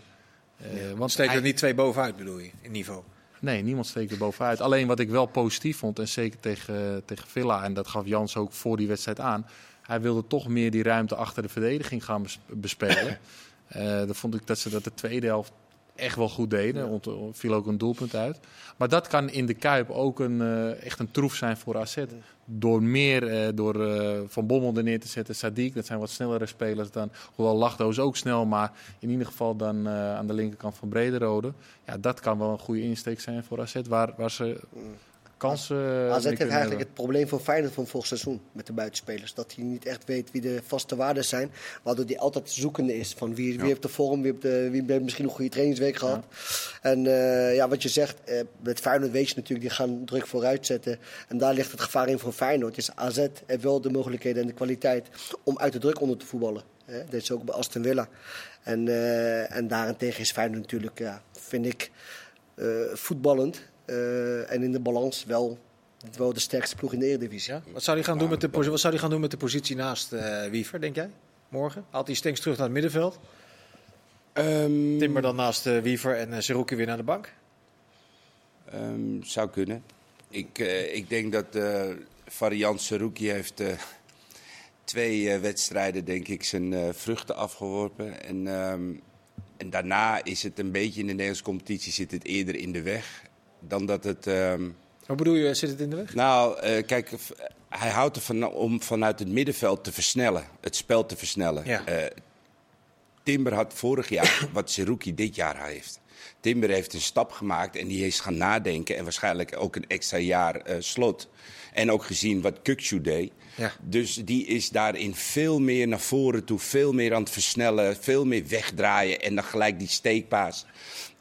Speaker 4: Eh, want
Speaker 2: Steekt
Speaker 4: hij-
Speaker 2: er niet twee bovenuit, bedoel je, in niveau?
Speaker 4: Nee, niemand steekt er bovenuit. Alleen wat ik wel positief vond, en zeker tegen, tegen Villa, en dat gaf Jans ook voor die wedstrijd aan. Hij wilde toch meer die ruimte achter de verdediging gaan bes- bespelen. *clears throat* Eh dan vond ik dat ze dat de tweede helft echt wel goed deden. Er viel ook een doelpunt uit. Maar dat kan in de Kuip ook een, eh, echt een troef zijn voor AZ. Door meer, eh, door eh, Van Bommel er neer te zetten, Sadiq, dat zijn wat snellere spelers dan. Hoewel Lachdo is ook snel, maar in ieder geval dan aan de linkerkant van Brederode. Ja, dat kan wel een goede insteek zijn voor AZ, waar, waar ze kansen
Speaker 5: AZ
Speaker 4: mee
Speaker 5: heeft eigenlijk het probleem van Feyenoord van vorig seizoen met de buitenspelers. Dat hij niet echt weet wie de vaste waarden zijn. Waardoor hij altijd zoekende is van wie, wie heeft de vorm, wie heeft, de, wie heeft misschien een goede trainingsweek gehad. En eh, ja, wat je zegt, eh, met Feyenoord weet je natuurlijk, die gaan druk vooruit zetten. En daar ligt het gevaar in voor Feyenoord. Dus AZ heeft wel de mogelijkheden en de kwaliteit om uit de druk onder te voetballen. Hè? Dat is ook bij Aston Villa. En, eh, en daarentegen is Feyenoord natuurlijk, ja, vind ik, eh, voetballend. Eh, en in de balans wel, wel de sterkste ploeg in de Eredivisie.
Speaker 2: Ja? Wat zou hij gaan, doen met de, wat zou hij gaan doen met de positie naast eh, Wiever, denk jij? Morgen? Haalt hij Stenks terug naar het middenveld?
Speaker 3: Ehm,
Speaker 2: Timber dan naast eh, Wiever en uh, Seruki weer naar de bank?
Speaker 3: Ehm, zou kunnen. Ik, eh, ik denk dat eh variant Saruki heeft eh, twee eh, wedstrijden, denk ik, zijn eh, vruchten afgeworpen. En, ehm, en daarna is het een beetje in de Nederlandse competitie zit het eerder in de weg dan dat het. ehm,
Speaker 2: Wat bedoel je, zit het in de weg?
Speaker 3: nou, eh, kijk, hij houdt ervan om vanuit het middenveld te versnellen, het spel te versnellen.
Speaker 2: Ja.
Speaker 3: Eh, Timber had vorig jaar *coughs* wat Seruki dit jaar heeft. Timber heeft een stap gemaakt en die is gaan nadenken. En waarschijnlijk ook een extra jaar eh, slot. En ook gezien wat Kukcu deed.
Speaker 2: Ja.
Speaker 3: Dus die is daarin veel meer naar voren toe. Veel meer aan het versnellen. Veel meer wegdraaien. En dan gelijk die steekpaas.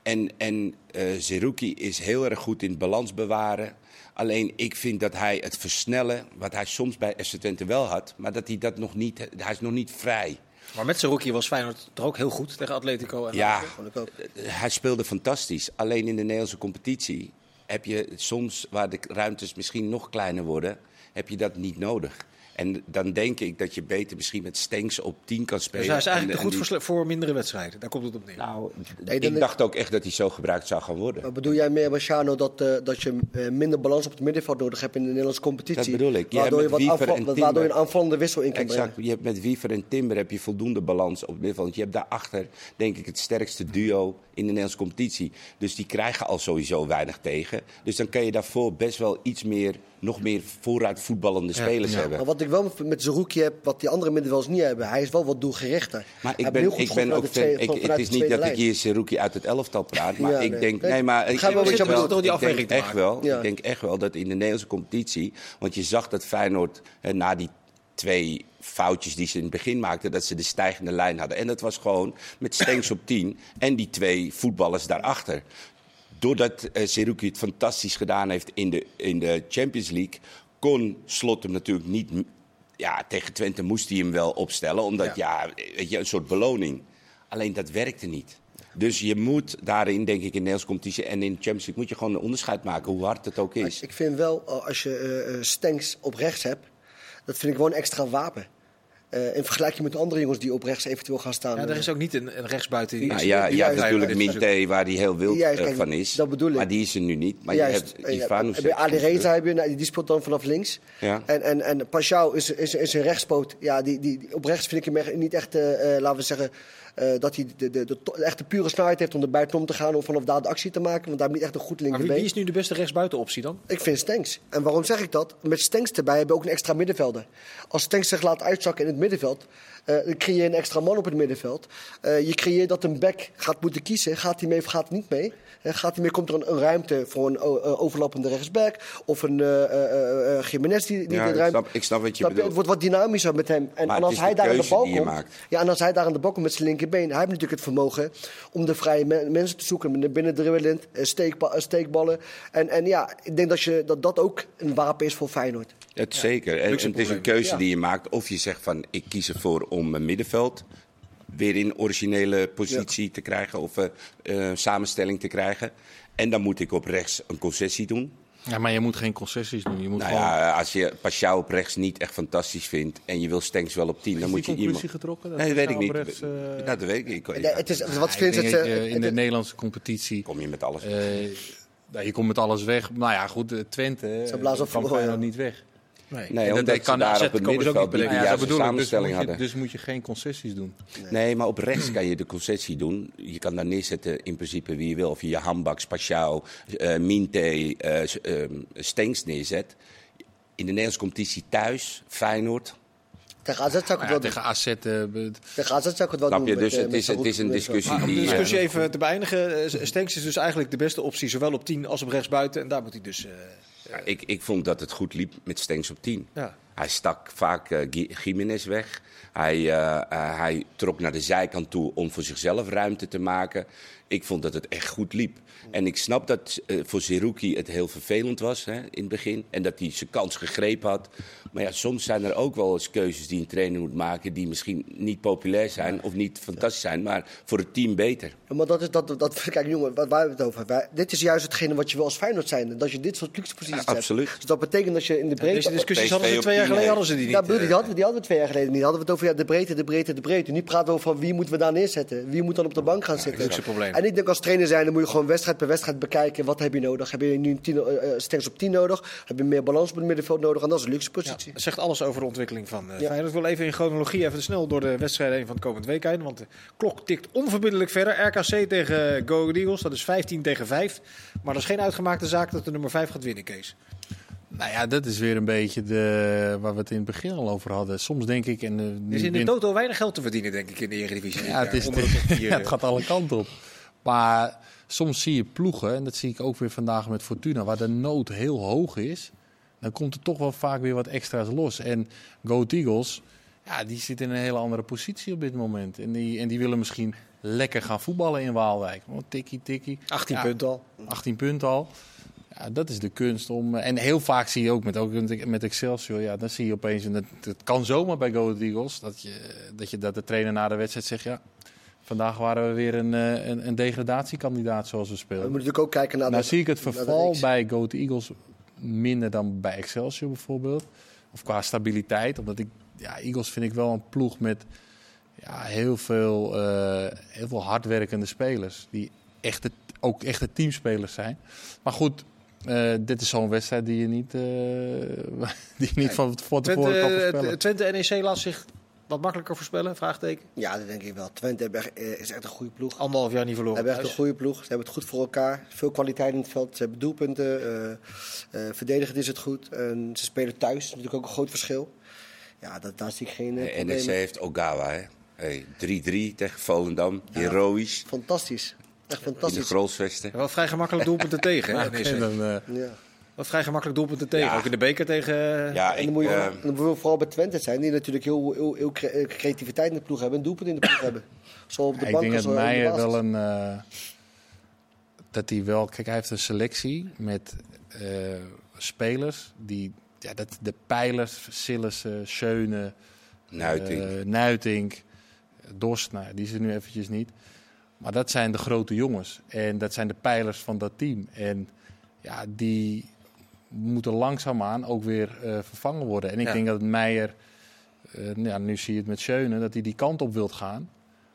Speaker 3: En, en eh Zerouki is heel erg goed in balans bewaren. Alleen ik vind dat hij het versnellen, wat hij soms bij FC Twente wel had, maar dat hij dat nog niet, hij is nog niet vrij.
Speaker 2: Maar met Seruki was Feyenoord toch ook heel goed tegen Atletico. En
Speaker 3: Ja,
Speaker 5: ik ook.
Speaker 3: hij speelde fantastisch. Alleen in de Nederlandse competitie heb je soms, waar de ruimtes misschien nog kleiner worden, heb je dat niet nodig. En dan denk ik dat je beter misschien met Stenks op 10 kan spelen.
Speaker 2: Dus hij is
Speaker 3: En-
Speaker 2: eigenlijk
Speaker 3: en
Speaker 2: goed
Speaker 3: die-
Speaker 2: voor, mindere wedstrijden. Daar komt het op neer.
Speaker 3: Nou,
Speaker 5: Nee,
Speaker 3: ik dacht ook echt dat hij zo gebruikt zou gaan worden.
Speaker 5: Maar bedoel jij meer, Marciano, dat, eh, dat je eh, minder balans op het middenveld nodig hebt in de Nederlandse competitie?
Speaker 3: Dat bedoel ik. Je
Speaker 5: Waardoor je, wat aanval-
Speaker 3: en
Speaker 5: waardoor je een aanvallende wissel in kan
Speaker 3: Exact.
Speaker 5: brengen.
Speaker 3: Je hebt met Wiever en Timber heb je voldoende balans op het middenveld. Want je hebt daarachter, denk ik, het sterkste duo de Nederlandse competitie. Dus die krijgen al sowieso weinig tegen. Dus dan kan je daarvoor best wel iets meer, nog meer vooruit voetballende spelers hebben.
Speaker 5: Maar wat ik wel met Zerouki heb, wat die andere middenvelders niet hebben, hij is wel wat doelgerichter.
Speaker 3: Maar ik ben, ik ben ook fan- ik, Het is niet dat ik hier Seruki uit het elftal praat. Maar
Speaker 5: Ja,
Speaker 3: ik
Speaker 5: nee.
Speaker 3: denk,
Speaker 5: Nee,
Speaker 3: maar ik,
Speaker 5: wel.
Speaker 2: Toch die
Speaker 3: ik denk echt wel.
Speaker 5: Ja.
Speaker 3: Ik denk echt wel dat in de Nederlandse competitie, want je zag dat Feyenoord eh, na die twee foutjes die ze in het begin maakten, dat ze de stijgende lijn hadden. En dat was gewoon met Stenks op 10 en die twee voetballers daarachter. Doordat uh, Seruki het fantastisch gedaan heeft in de, in de Champions League, kon Slot hem natuurlijk niet. Ja, tegen Twente moest hij hem wel opstellen, omdat ja, weet je, een soort beloning. Alleen dat werkte niet. Dus je moet daarin, denk ik, in de Nederlandse competitie en in de Champions League, moet je gewoon een onderscheid maken, hoe hard het ook is.
Speaker 5: Ik vind wel, eh, als je eh, eh, Stenks op rechts hebt, dat vind ik een extra wapen. Uh, in vergelijking met andere jongens die op rechts eventueel gaan staan.
Speaker 2: Ja, er is ook niet een, een rechtsbuiten die.
Speaker 3: Nou, ja, ja, natuurlijk Minte, waar die heel wild
Speaker 5: Juist, kijk,
Speaker 3: van is.
Speaker 5: dat bedoel ik.
Speaker 3: Maar die is er nu niet. Maar
Speaker 5: Juist,
Speaker 3: je hebt Ivanus.
Speaker 5: Ja, Ali Reza heb je, nou, die speelt dan vanaf links.
Speaker 3: Ja.
Speaker 5: En, en, en Pashao is, is, is een rechtspoot. Ja, die, die, op rechts vind ik hem niet echt, uh, laten we zeggen. Uh, dat hij de, de, de, de, echt de pure snelheid heeft om er buitenom te gaan. Om vanaf daar de actie te maken. Want daar heb je niet echt een goed linkerbeen.
Speaker 2: Maar wie, wie is nu de beste rechtsbuitenoptie dan?
Speaker 5: Ik vind Stenks. En waarom zeg ik dat? Met Stenks erbij hebben we ook een extra middenvelder. Als Stenks zich laat uitzakken in het middenveld. Uh, dan creëer je een extra man op het middenveld. Uh, je creëert dat een back gaat moeten kiezen. Gaat hij mee of gaat hij niet mee? Uh, gaat hij mee, komt er een, een ruimte voor een overlappende rechtsback? Of een Jiménez die, die
Speaker 3: ja,
Speaker 5: de ruimte...
Speaker 3: Snap, ik snap wat je
Speaker 5: snap
Speaker 3: bedoelt.
Speaker 5: Het wordt wat dynamischer met hem. En,
Speaker 3: Maar
Speaker 5: en
Speaker 3: het
Speaker 5: als
Speaker 3: is
Speaker 5: hij daar aan de bal
Speaker 3: die je
Speaker 5: komt...
Speaker 3: maakt.
Speaker 5: Ja, en als hij daar aan de bal komt met zijn linkerbeen... Hij heeft natuurlijk het vermogen om de vrije men- mensen te zoeken. Binnen dribbelend, steekba steekballen. En, en ja, ik denk dat, je, dat dat ook een wapen is voor Feyenoord.
Speaker 3: Het zeker. En, het is een keuze
Speaker 5: Ja.
Speaker 3: die je maakt. Of je zegt van ik kies ervoor om mijn middenveld weer in originele positie te krijgen of eh, eh, samenstelling te krijgen. En dan moet ik op rechts een concessie doen.
Speaker 4: Ja, maar je moet geen concessies doen. Je moet
Speaker 3: Nou
Speaker 4: gewoon...
Speaker 3: ja, als je Pashao op rechts niet echt fantastisch vindt en je wil Stenks wel op 10, dan moet je iemand.
Speaker 4: conclusie getrokken? Dat
Speaker 3: Nee, dat weet ik niet.
Speaker 4: rechts, eh,
Speaker 3: Nou, dat weet ik niet.
Speaker 5: Het is, wat
Speaker 4: je
Speaker 5: het-
Speaker 4: in de
Speaker 5: het-
Speaker 4: Nederlandse competitie.
Speaker 3: Kom je met alles.
Speaker 4: eh, nou, je komt met alles weg. Nou ja, goed, eh, Twente
Speaker 5: Ze blazen op ja.
Speaker 4: niet weg.
Speaker 2: Nee.
Speaker 3: nee,
Speaker 4: dat-
Speaker 3: omdat
Speaker 4: dat
Speaker 3: ze daar op het
Speaker 2: ze ook
Speaker 3: middenveld
Speaker 2: niet
Speaker 3: de.
Speaker 4: Nou ja,
Speaker 3: juiste.
Speaker 4: Dus
Speaker 3: samenstelling
Speaker 4: moet, je,
Speaker 3: hadden.
Speaker 4: dus moet je geen concessies doen.
Speaker 3: Nee, maar op rechts kan je de concessie doen. Je kan daar neerzetten in principe wie je wil. Of je je Hambak, Spatiaal, eh Minte, eh, s- ehm, Stenks neerzet. In de Nederlandse competitie thuis, Feyenoord.
Speaker 5: Tegen AZ zou ik het wel
Speaker 4: ja,
Speaker 5: doen.
Speaker 4: tegen AZ... eh, be-
Speaker 5: Tegen AZ zou ik het wel doen.
Speaker 3: je?
Speaker 5: met,
Speaker 3: Dus
Speaker 5: eh,
Speaker 3: het is, het is een discussie
Speaker 2: Maar om de
Speaker 3: die...
Speaker 2: discussie
Speaker 3: eh,
Speaker 2: even te beëindigen. eh, Stenks is dus eigenlijk de beste optie, zowel op 10 als op rechtsbuiten. En daar moet hij dus. eh,
Speaker 3: ja, ik, ik vond dat het goed liep met Stenks op 10.
Speaker 2: ja.
Speaker 3: Hij stak vaak Jiménez weg. Hij, eh, eh, hij trok naar de zijkant toe om voor zichzelf ruimte te maken. Ik vond dat het echt goed liep. En ik snap dat eh, voor Zerouki het heel vervelend was hè, in het begin. En dat hij zijn kans gegrepen had. Maar ja, soms zijn er ook wel eens keuzes die een trainer moet maken... die misschien niet populair zijn of niet fantastisch zijn... maar voor het team beter.
Speaker 5: Ja, maar dat is dat, dat, kijk jongen, waar, waar hebben we het over? Wij- dit is juist hetgene wat je wil als Feyenoord zijn. Dat je dit soort luxe posities
Speaker 3: Ja,
Speaker 5: hebt.
Speaker 3: absoluut.
Speaker 5: Dus dat betekent dat je in de breedte...
Speaker 2: Deze discussies hadden ze twee jaar
Speaker 3: 10
Speaker 2: geleden hadden ze die niet.
Speaker 5: Ja, bedoel, die,
Speaker 2: eh.
Speaker 5: hadden, we- die hadden we twee jaar geleden niet. Hadden we het over ja, de breedte, de breedte, de breedte. Nu praten we over van wie moeten we daar neerzetten. Wie moet dan op de bank gaan zitten.
Speaker 2: luxe probleem.
Speaker 5: En ik denk als trainer zijn, dan moet je gewoon wedstrijd per wedstrijd bekijken. Wat heb je nodig? Heb je nu een tien, eh, eh, sterks op 10 nodig? Heb je meer balans op het middenveld nodig? En dat is een luxe
Speaker 2: Ja,
Speaker 5: positie.
Speaker 2: dat zegt alles over de ontwikkeling van uh,
Speaker 5: Ja.
Speaker 2: Feyenoord. Ik wil even in chronologie even snel door de wedstrijden heen van het komend week heen. Want de klok tikt onverbiddelijk verder. RKC tegen Go Ahead Eagles, dat is 15 tegen 5. Maar dat is geen uitgemaakte zaak dat de nummer 5 gaat winnen, Kees.
Speaker 4: nou ja, dat is weer een beetje de, waar we het in het begin al over hadden. Soms denk ik... En, nu
Speaker 2: is in de toto weinig geld te verdienen, denk ik, in de Eredivisie.
Speaker 4: Ja, het, is
Speaker 2: de *laughs*
Speaker 4: het gaat alle kanten op. Maar soms zie je ploegen, en dat zie ik ook weer vandaag met Fortuna, waar de nood heel hoog is. Dan komt er toch wel vaak weer wat extra's los. En Go Eagles, ja, die zit in een hele andere positie op dit moment. En die, en die willen misschien lekker gaan voetballen in Waalwijk. Want tikkie, tikkie.
Speaker 2: 18
Speaker 4: Ja,
Speaker 2: punten al.
Speaker 4: 18 punten al. Ja, dat is de kunst om. eh, En heel vaak zie je ook met, ook met Excelsior. Ja, dan zie je opeens. En het, het kan zomaar bij Go Eagles. Dat, je, dat, je, dat de trainer na de wedstrijd zegt. Ja, vandaag waren we weer een, eh, een, een degradatiekandidaat zoals we
Speaker 5: We
Speaker 4: spelen.
Speaker 5: moeten natuurlijk ook kijken naar
Speaker 4: Nou
Speaker 5: de-
Speaker 4: zie ik het verval bij Go Eagles minder dan bij Excelsior bijvoorbeeld. Of qua stabiliteit. Omdat ik, ja, Eagles vind ik wel een ploeg met ja, heel, veel, eh, heel veel hardwerkende spelers. Die echte, ook echte teamspelers zijn. Maar goed, eh, dit is zo'n wedstrijd die je niet, *laughs* die je niet van, van tevoren kan
Speaker 2: Twente,
Speaker 4: voorspellen.
Speaker 2: eh, Twente NEC laat zich wat makkelijker voorspellen, vraagteken.
Speaker 5: Ja, dat denk ik wel. Twente eh, is echt een goede ploeg.
Speaker 2: Anderhalf jaar niet
Speaker 5: Ze
Speaker 2: verloren.
Speaker 5: hebben echt een goede ploeg. Ze hebben het goed voor elkaar. Veel kwaliteit in het veld. Ze hebben doelpunten. eh eh, verdedigend is het goed. En ze spelen thuis. Dat is natuurlijk ook een groot verschil. Ja, dat, daar zie ik geen
Speaker 3: De NEC
Speaker 5: problemen.
Speaker 3: heeft Ogawa, hè. Hey, 3-3 tegen Volendam. Heroïsch.
Speaker 5: Fantastisch. Echt
Speaker 3: In de
Speaker 5: fantastisch.
Speaker 3: Grolsvesten.
Speaker 2: Wel vrij gemakkelijk doelpunten *laughs* tegen, hè,
Speaker 4: Ja, en dan, eh,
Speaker 5: Ja.
Speaker 2: Wel vrij gemakkelijk doelpunten tegen.
Speaker 3: Ja.
Speaker 2: Ook in de beker tegen...
Speaker 3: Ja,
Speaker 5: En
Speaker 3: ik,
Speaker 5: dan moet je
Speaker 3: eh,
Speaker 5: dan moet je vooral bij Twente zijn, die natuurlijk heel, heel, heel eh, creativiteit in de ploeg hebben en doelpunt in de ploeg hebben. Zo op de
Speaker 4: Ja, ik
Speaker 5: bank
Speaker 4: denk
Speaker 5: als
Speaker 4: dat Meijer wel een. eh, dat hij wel. Kijk, hij heeft een selectie met eh, spelers die. Ja, dat, de pijlers, Sillissen, Schöne,
Speaker 3: Nuiting.
Speaker 4: eh, Nuitink, Dorst, nou, die is er nu eventjes niet. Maar dat zijn de grote jongens. En dat zijn de pijlers van dat team. En ja, die moeten langzaamaan ook weer eh, vervangen worden. En ik
Speaker 2: Ja.
Speaker 4: denk dat Meijer eh, ja, nu zie je het met Schöne, dat hij die kant op wilt gaan.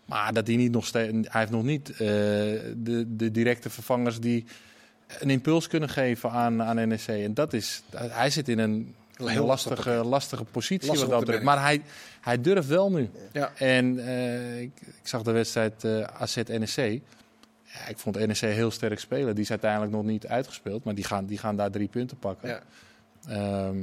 Speaker 4: Maar dat hij niet nog steeds, hij heeft nog niet eh, de, de directe vervangers die een impuls kunnen geven aan, aan NEC. En dat is, hij zit in een
Speaker 2: Heel
Speaker 4: heel
Speaker 2: lastig
Speaker 4: lastige, lastige positie.
Speaker 2: Lastig
Speaker 4: wat dat betreft. Maar hij, hij durft wel nu.
Speaker 2: Ja.
Speaker 4: En ik, ik zag de wedstrijd eh AZ NEC. Ja, ik vond NEC heel sterk spelen. Die is uiteindelijk nog niet uitgespeeld, maar die gaan, die gaan daar drie punten pakken.
Speaker 2: Ja.
Speaker 4: Ehm,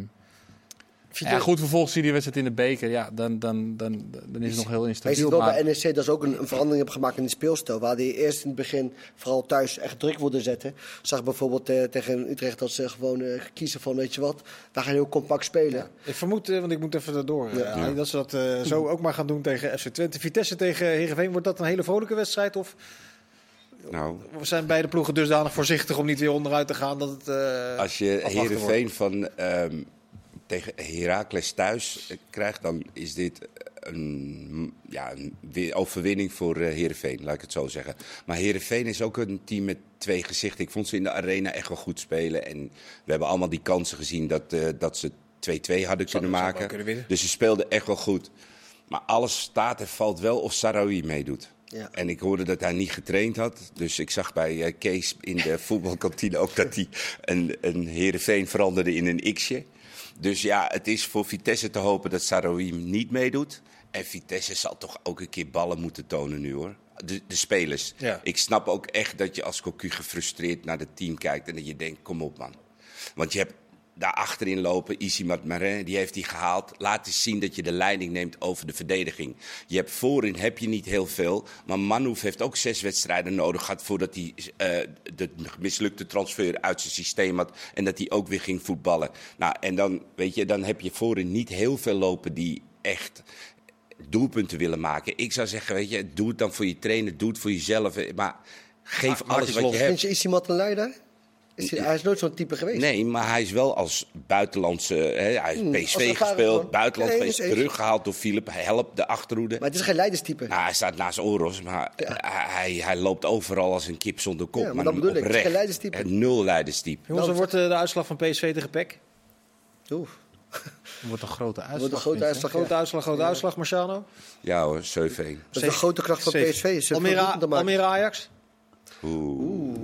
Speaker 4: ja, goed, vervolgens zie je die wedstrijd in de beker. Ja, dan, dan, dan, dan is het nog heel
Speaker 5: Maar je
Speaker 4: instabiel.
Speaker 5: ziet wel bij NEC dat ze ook een, een verandering hebben gemaakt in het speelstijl. Waar die eerst in het begin vooral thuis echt druk wilden zetten. Zag bijvoorbeeld eh, tegen Utrecht dat ze gewoon eh, kiezen van, weet je wat, we gaan heel compact spelen.
Speaker 2: Ik vermoed, eh, want ik moet even erdoor, eh,
Speaker 5: Ja.
Speaker 2: Dat ze dat eh, zo ook maar gaan doen tegen FC Twente. Vitesse tegen Heerenveen, wordt dat een hele vrolijke wedstrijd? Of
Speaker 3: Nou,
Speaker 2: zijn beide ploegen dusdanig voorzichtig om niet weer onderuit te gaan? Dat het, eh,
Speaker 3: als je Heerenveen van ehm, tegen Heracles thuis eh, krijgt, dan is dit een, ja, een wi- overwinning voor eh Heerenveen, laat ik het zo zeggen. Maar Heerenveen is ook een team met twee gezichten. Ik vond ze in de arena echt wel goed spelen. En we hebben allemaal die kansen gezien dat, eh, dat ze 2-2 hadden kunnen maken.
Speaker 2: kunnen.
Speaker 3: Dus ze speelden echt wel goed. Maar alles staat en valt wel of Sarawi meedoet.
Speaker 5: Ja.
Speaker 3: En ik hoorde dat hij niet getraind had. Dus ik zag bij eh, Kees in de *laughs* voetbalkantine ook dat hij een, een Heerenveen veranderde in een x'je. Dus ja, het is voor Vitesse te hopen dat Sarawi niet meedoet. En Vitesse zal toch ook een keer ballen moeten tonen nu hoor. De, de spelers.
Speaker 2: Ja.
Speaker 3: Ik snap ook echt dat je als Cocu gefrustreerd naar het team kijkt. En dat je denkt, kom op man. Want je hebt daar achterin lopen, Isimat Marin, die heeft hij gehaald. Laat eens zien dat je de leiding neemt over de verdediging. Je hebt voorin heb je niet heel veel. Maar Manhoef heeft ook zes wedstrijden nodig gehad voordat hij eh, de mislukte transfer uit zijn systeem had. En dat hij ook weer ging voetballen. Nou, en dan, weet je, dan heb je voorin niet heel veel lopen die echt doelpunten willen maken. Ik zou zeggen, weet je, doe het dan voor je trainer, doe het voor jezelf. eh, Maar geef
Speaker 2: Maak
Speaker 3: alles wat je
Speaker 5: Vind
Speaker 3: hebt.
Speaker 5: je, is iemand een leider? Is hij, hij is nooit zo'n type geweest.
Speaker 3: Nee, maar hij is wel als buitenlandse. Hè, hij
Speaker 5: Hmm,
Speaker 3: heeft
Speaker 5: als
Speaker 3: PSV gespeeld,
Speaker 5: gewoon.
Speaker 3: buitenland
Speaker 5: Nee,
Speaker 3: geweest,
Speaker 5: eens, eens.
Speaker 3: teruggehaald door Philip. Hij helpt de achterhoede.
Speaker 5: Maar het is geen leiderstype.
Speaker 3: Nou, hij staat naast Oros, maar
Speaker 5: Ja.
Speaker 3: hij, hij loopt overal als een kip zonder kop.
Speaker 5: Ja, maar dat bedoel ik. Het is geen leiderstype.
Speaker 3: Eh, Nul leiderstype.
Speaker 2: Jongens, dan wordt eh, de uitslag van PSV tegen PEC.
Speaker 5: Oeh,
Speaker 4: Het wordt een grote uitslag.
Speaker 5: wordt een grote uitslag.
Speaker 2: Grote
Speaker 5: ja.
Speaker 2: uitslag, grote uitslag, Marciano.
Speaker 3: Ja hoor, 7-1.
Speaker 5: Dat is de grote kracht van. PSV. Is het
Speaker 2: Almere. Almere Ajax.
Speaker 3: Oeh.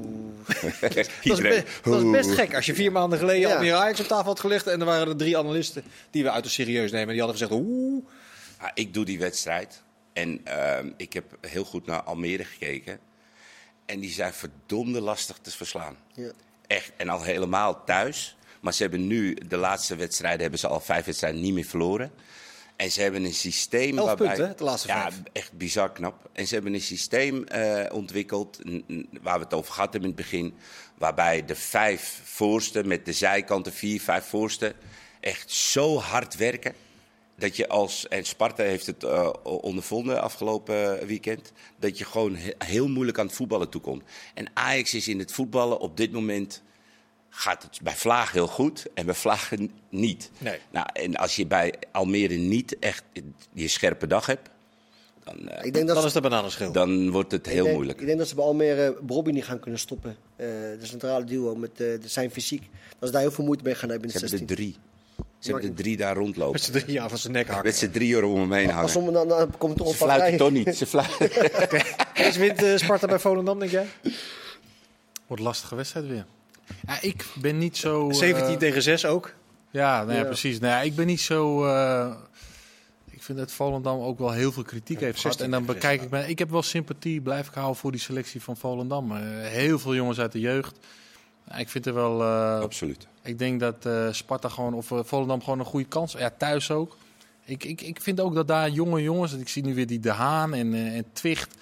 Speaker 3: *laughs*
Speaker 2: Dat is,
Speaker 3: Iedereen.
Speaker 2: be- dat is best gek. Als je vier maanden geleden
Speaker 5: Ja.
Speaker 2: Almere Ajax op tafel had gelegd... en er waren er drie analisten die we uit de serieus nemen. Die hadden gezegd, oeh,
Speaker 3: Ah, ik doe die wedstrijd. En ehm, ik heb heel goed naar Almere gekeken. En die zijn verdomde lastig te verslaan.
Speaker 5: Ja.
Speaker 3: Echt. En al helemaal thuis. Maar ze hebben nu, de laatste wedstrijden, hebben ze al vijf wedstrijden niet meer verloren. En ze hebben een systeem
Speaker 2: Elf
Speaker 3: waarbij...
Speaker 2: punten, de laatste
Speaker 3: ja,
Speaker 2: vijf.
Speaker 3: echt bizar knap. En ze hebben een systeem eh, ontwikkeld, waar we het over gehad hebben in het begin. Waarbij de vijf voorste, met de zijkanten vier, vijf voorste, echt zo hard werken. Dat je als, en Sparta heeft het eh, ondervonden afgelopen weekend, dat je gewoon he- heel moeilijk aan het voetballen toekomt. En Ajax is in het voetballen op dit moment, gaat het bij Vlaag heel goed en bij Vlagen niet.
Speaker 2: Nee.
Speaker 3: Nou, en als je bij Almere niet echt je scherpe dag hebt, dan, eh,
Speaker 5: Ik denk dat
Speaker 2: dan
Speaker 5: ze-
Speaker 2: is de bananenschil.
Speaker 3: dan wordt het
Speaker 5: ik
Speaker 3: heel
Speaker 5: denk-
Speaker 3: moeilijk.
Speaker 5: Ik denk dat ze bij Almere Bobby niet gaan kunnen stoppen. Eh, de centrale duo met eh, de- zijn fysiek. Dat ze daar heel veel moeite mee gaan hebben in
Speaker 3: Ze
Speaker 5: de
Speaker 3: hebben er
Speaker 5: 16.
Speaker 3: drie. Ze hebben er drie daar rondlopen.
Speaker 2: Met z'n drieën af van zijn nek hakken.
Speaker 3: Met z'n drie om hem heen
Speaker 5: Als
Speaker 3: hangen.
Speaker 5: om, dan, dan komt er
Speaker 3: Ze fluiten toch niet. Ze fluiten. *laughs*
Speaker 2: Kees wint eh, Sparta bij Volendam, denk jij?
Speaker 4: Wordt een lastige wedstrijd weer. Ja, ik ben niet zo... eh,
Speaker 2: 17 tegen 6 ook.
Speaker 4: Ja, nou ja,
Speaker 5: Ja.
Speaker 4: precies. Nou ja, ik ben niet zo. eh, ik vind dat Volendam ook wel heel veel kritiek heeft gehad.
Speaker 2: 16
Speaker 4: En dan bekijk
Speaker 2: 6,
Speaker 4: ik me. Ik heb wel sympathie, blijf ik houden voor die selectie van Volendam. Eh, heel veel jongens uit de jeugd. Ja, ik vind er wel. eh,
Speaker 3: Absoluut.
Speaker 4: ik denk dat eh, Sparta gewoon of eh, Volendam gewoon een goede kans. Ja, thuis ook. Ik, ik, ik vind ook dat daar jonge jongens. Ik zie nu weer die De Haan en, eh, en Twicht.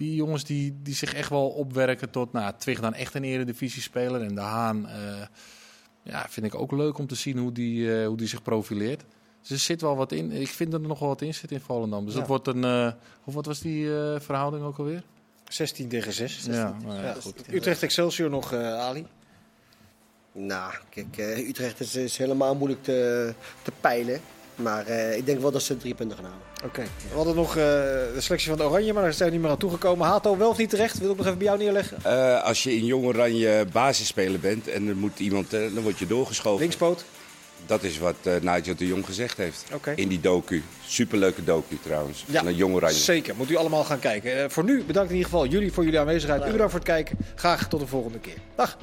Speaker 4: Die jongens die, die zich echt wel opwerken tot. Nou, Twicht dan echt een eredivisie-speler. En De Haan. eh, ja, vind ik ook leuk om te zien hoe die, eh, hoe die zich profileert. Dus er zit wel wat in. Ik vind dat er nog wel wat in zit in Volendam. Dus
Speaker 2: Ja.
Speaker 4: dat wordt een. eh, hoe wat was die eh, verhouding ook alweer?
Speaker 2: 16 tegen 6.
Speaker 4: Ja, nou ja,
Speaker 2: Ja,
Speaker 4: goed.
Speaker 2: Utrecht Excelsior nog, eh, Ali.
Speaker 5: Nou, kijk, Utrecht is, is helemaal moeilijk te, te peilen. Maar eh, ik denk wel dat ze drie punten gaan halen.
Speaker 2: Oké. We hadden nog eh, de selectie van de Oranje, maar daar zijn we niet meer aan toegekomen. Hato wel of niet terecht? Wil ik nog even bij jou neerleggen.
Speaker 3: Eh, als je in Jong Oranje basisspeler bent en er moet iemand, dan word je doorgeschoven.
Speaker 2: Linkspoot.
Speaker 3: Dat is wat uh, Nigel de Jong gezegd heeft.
Speaker 2: Oké.
Speaker 3: In die docu. Superleuke docu trouwens.
Speaker 2: Ja,
Speaker 3: van een jong oranje.
Speaker 2: Zeker, moet u allemaal gaan kijken. Eh, voor nu bedankt in ieder geval jullie voor jullie aanwezigheid. U bedankt voor het kijken. Graag tot de volgende keer. Dag.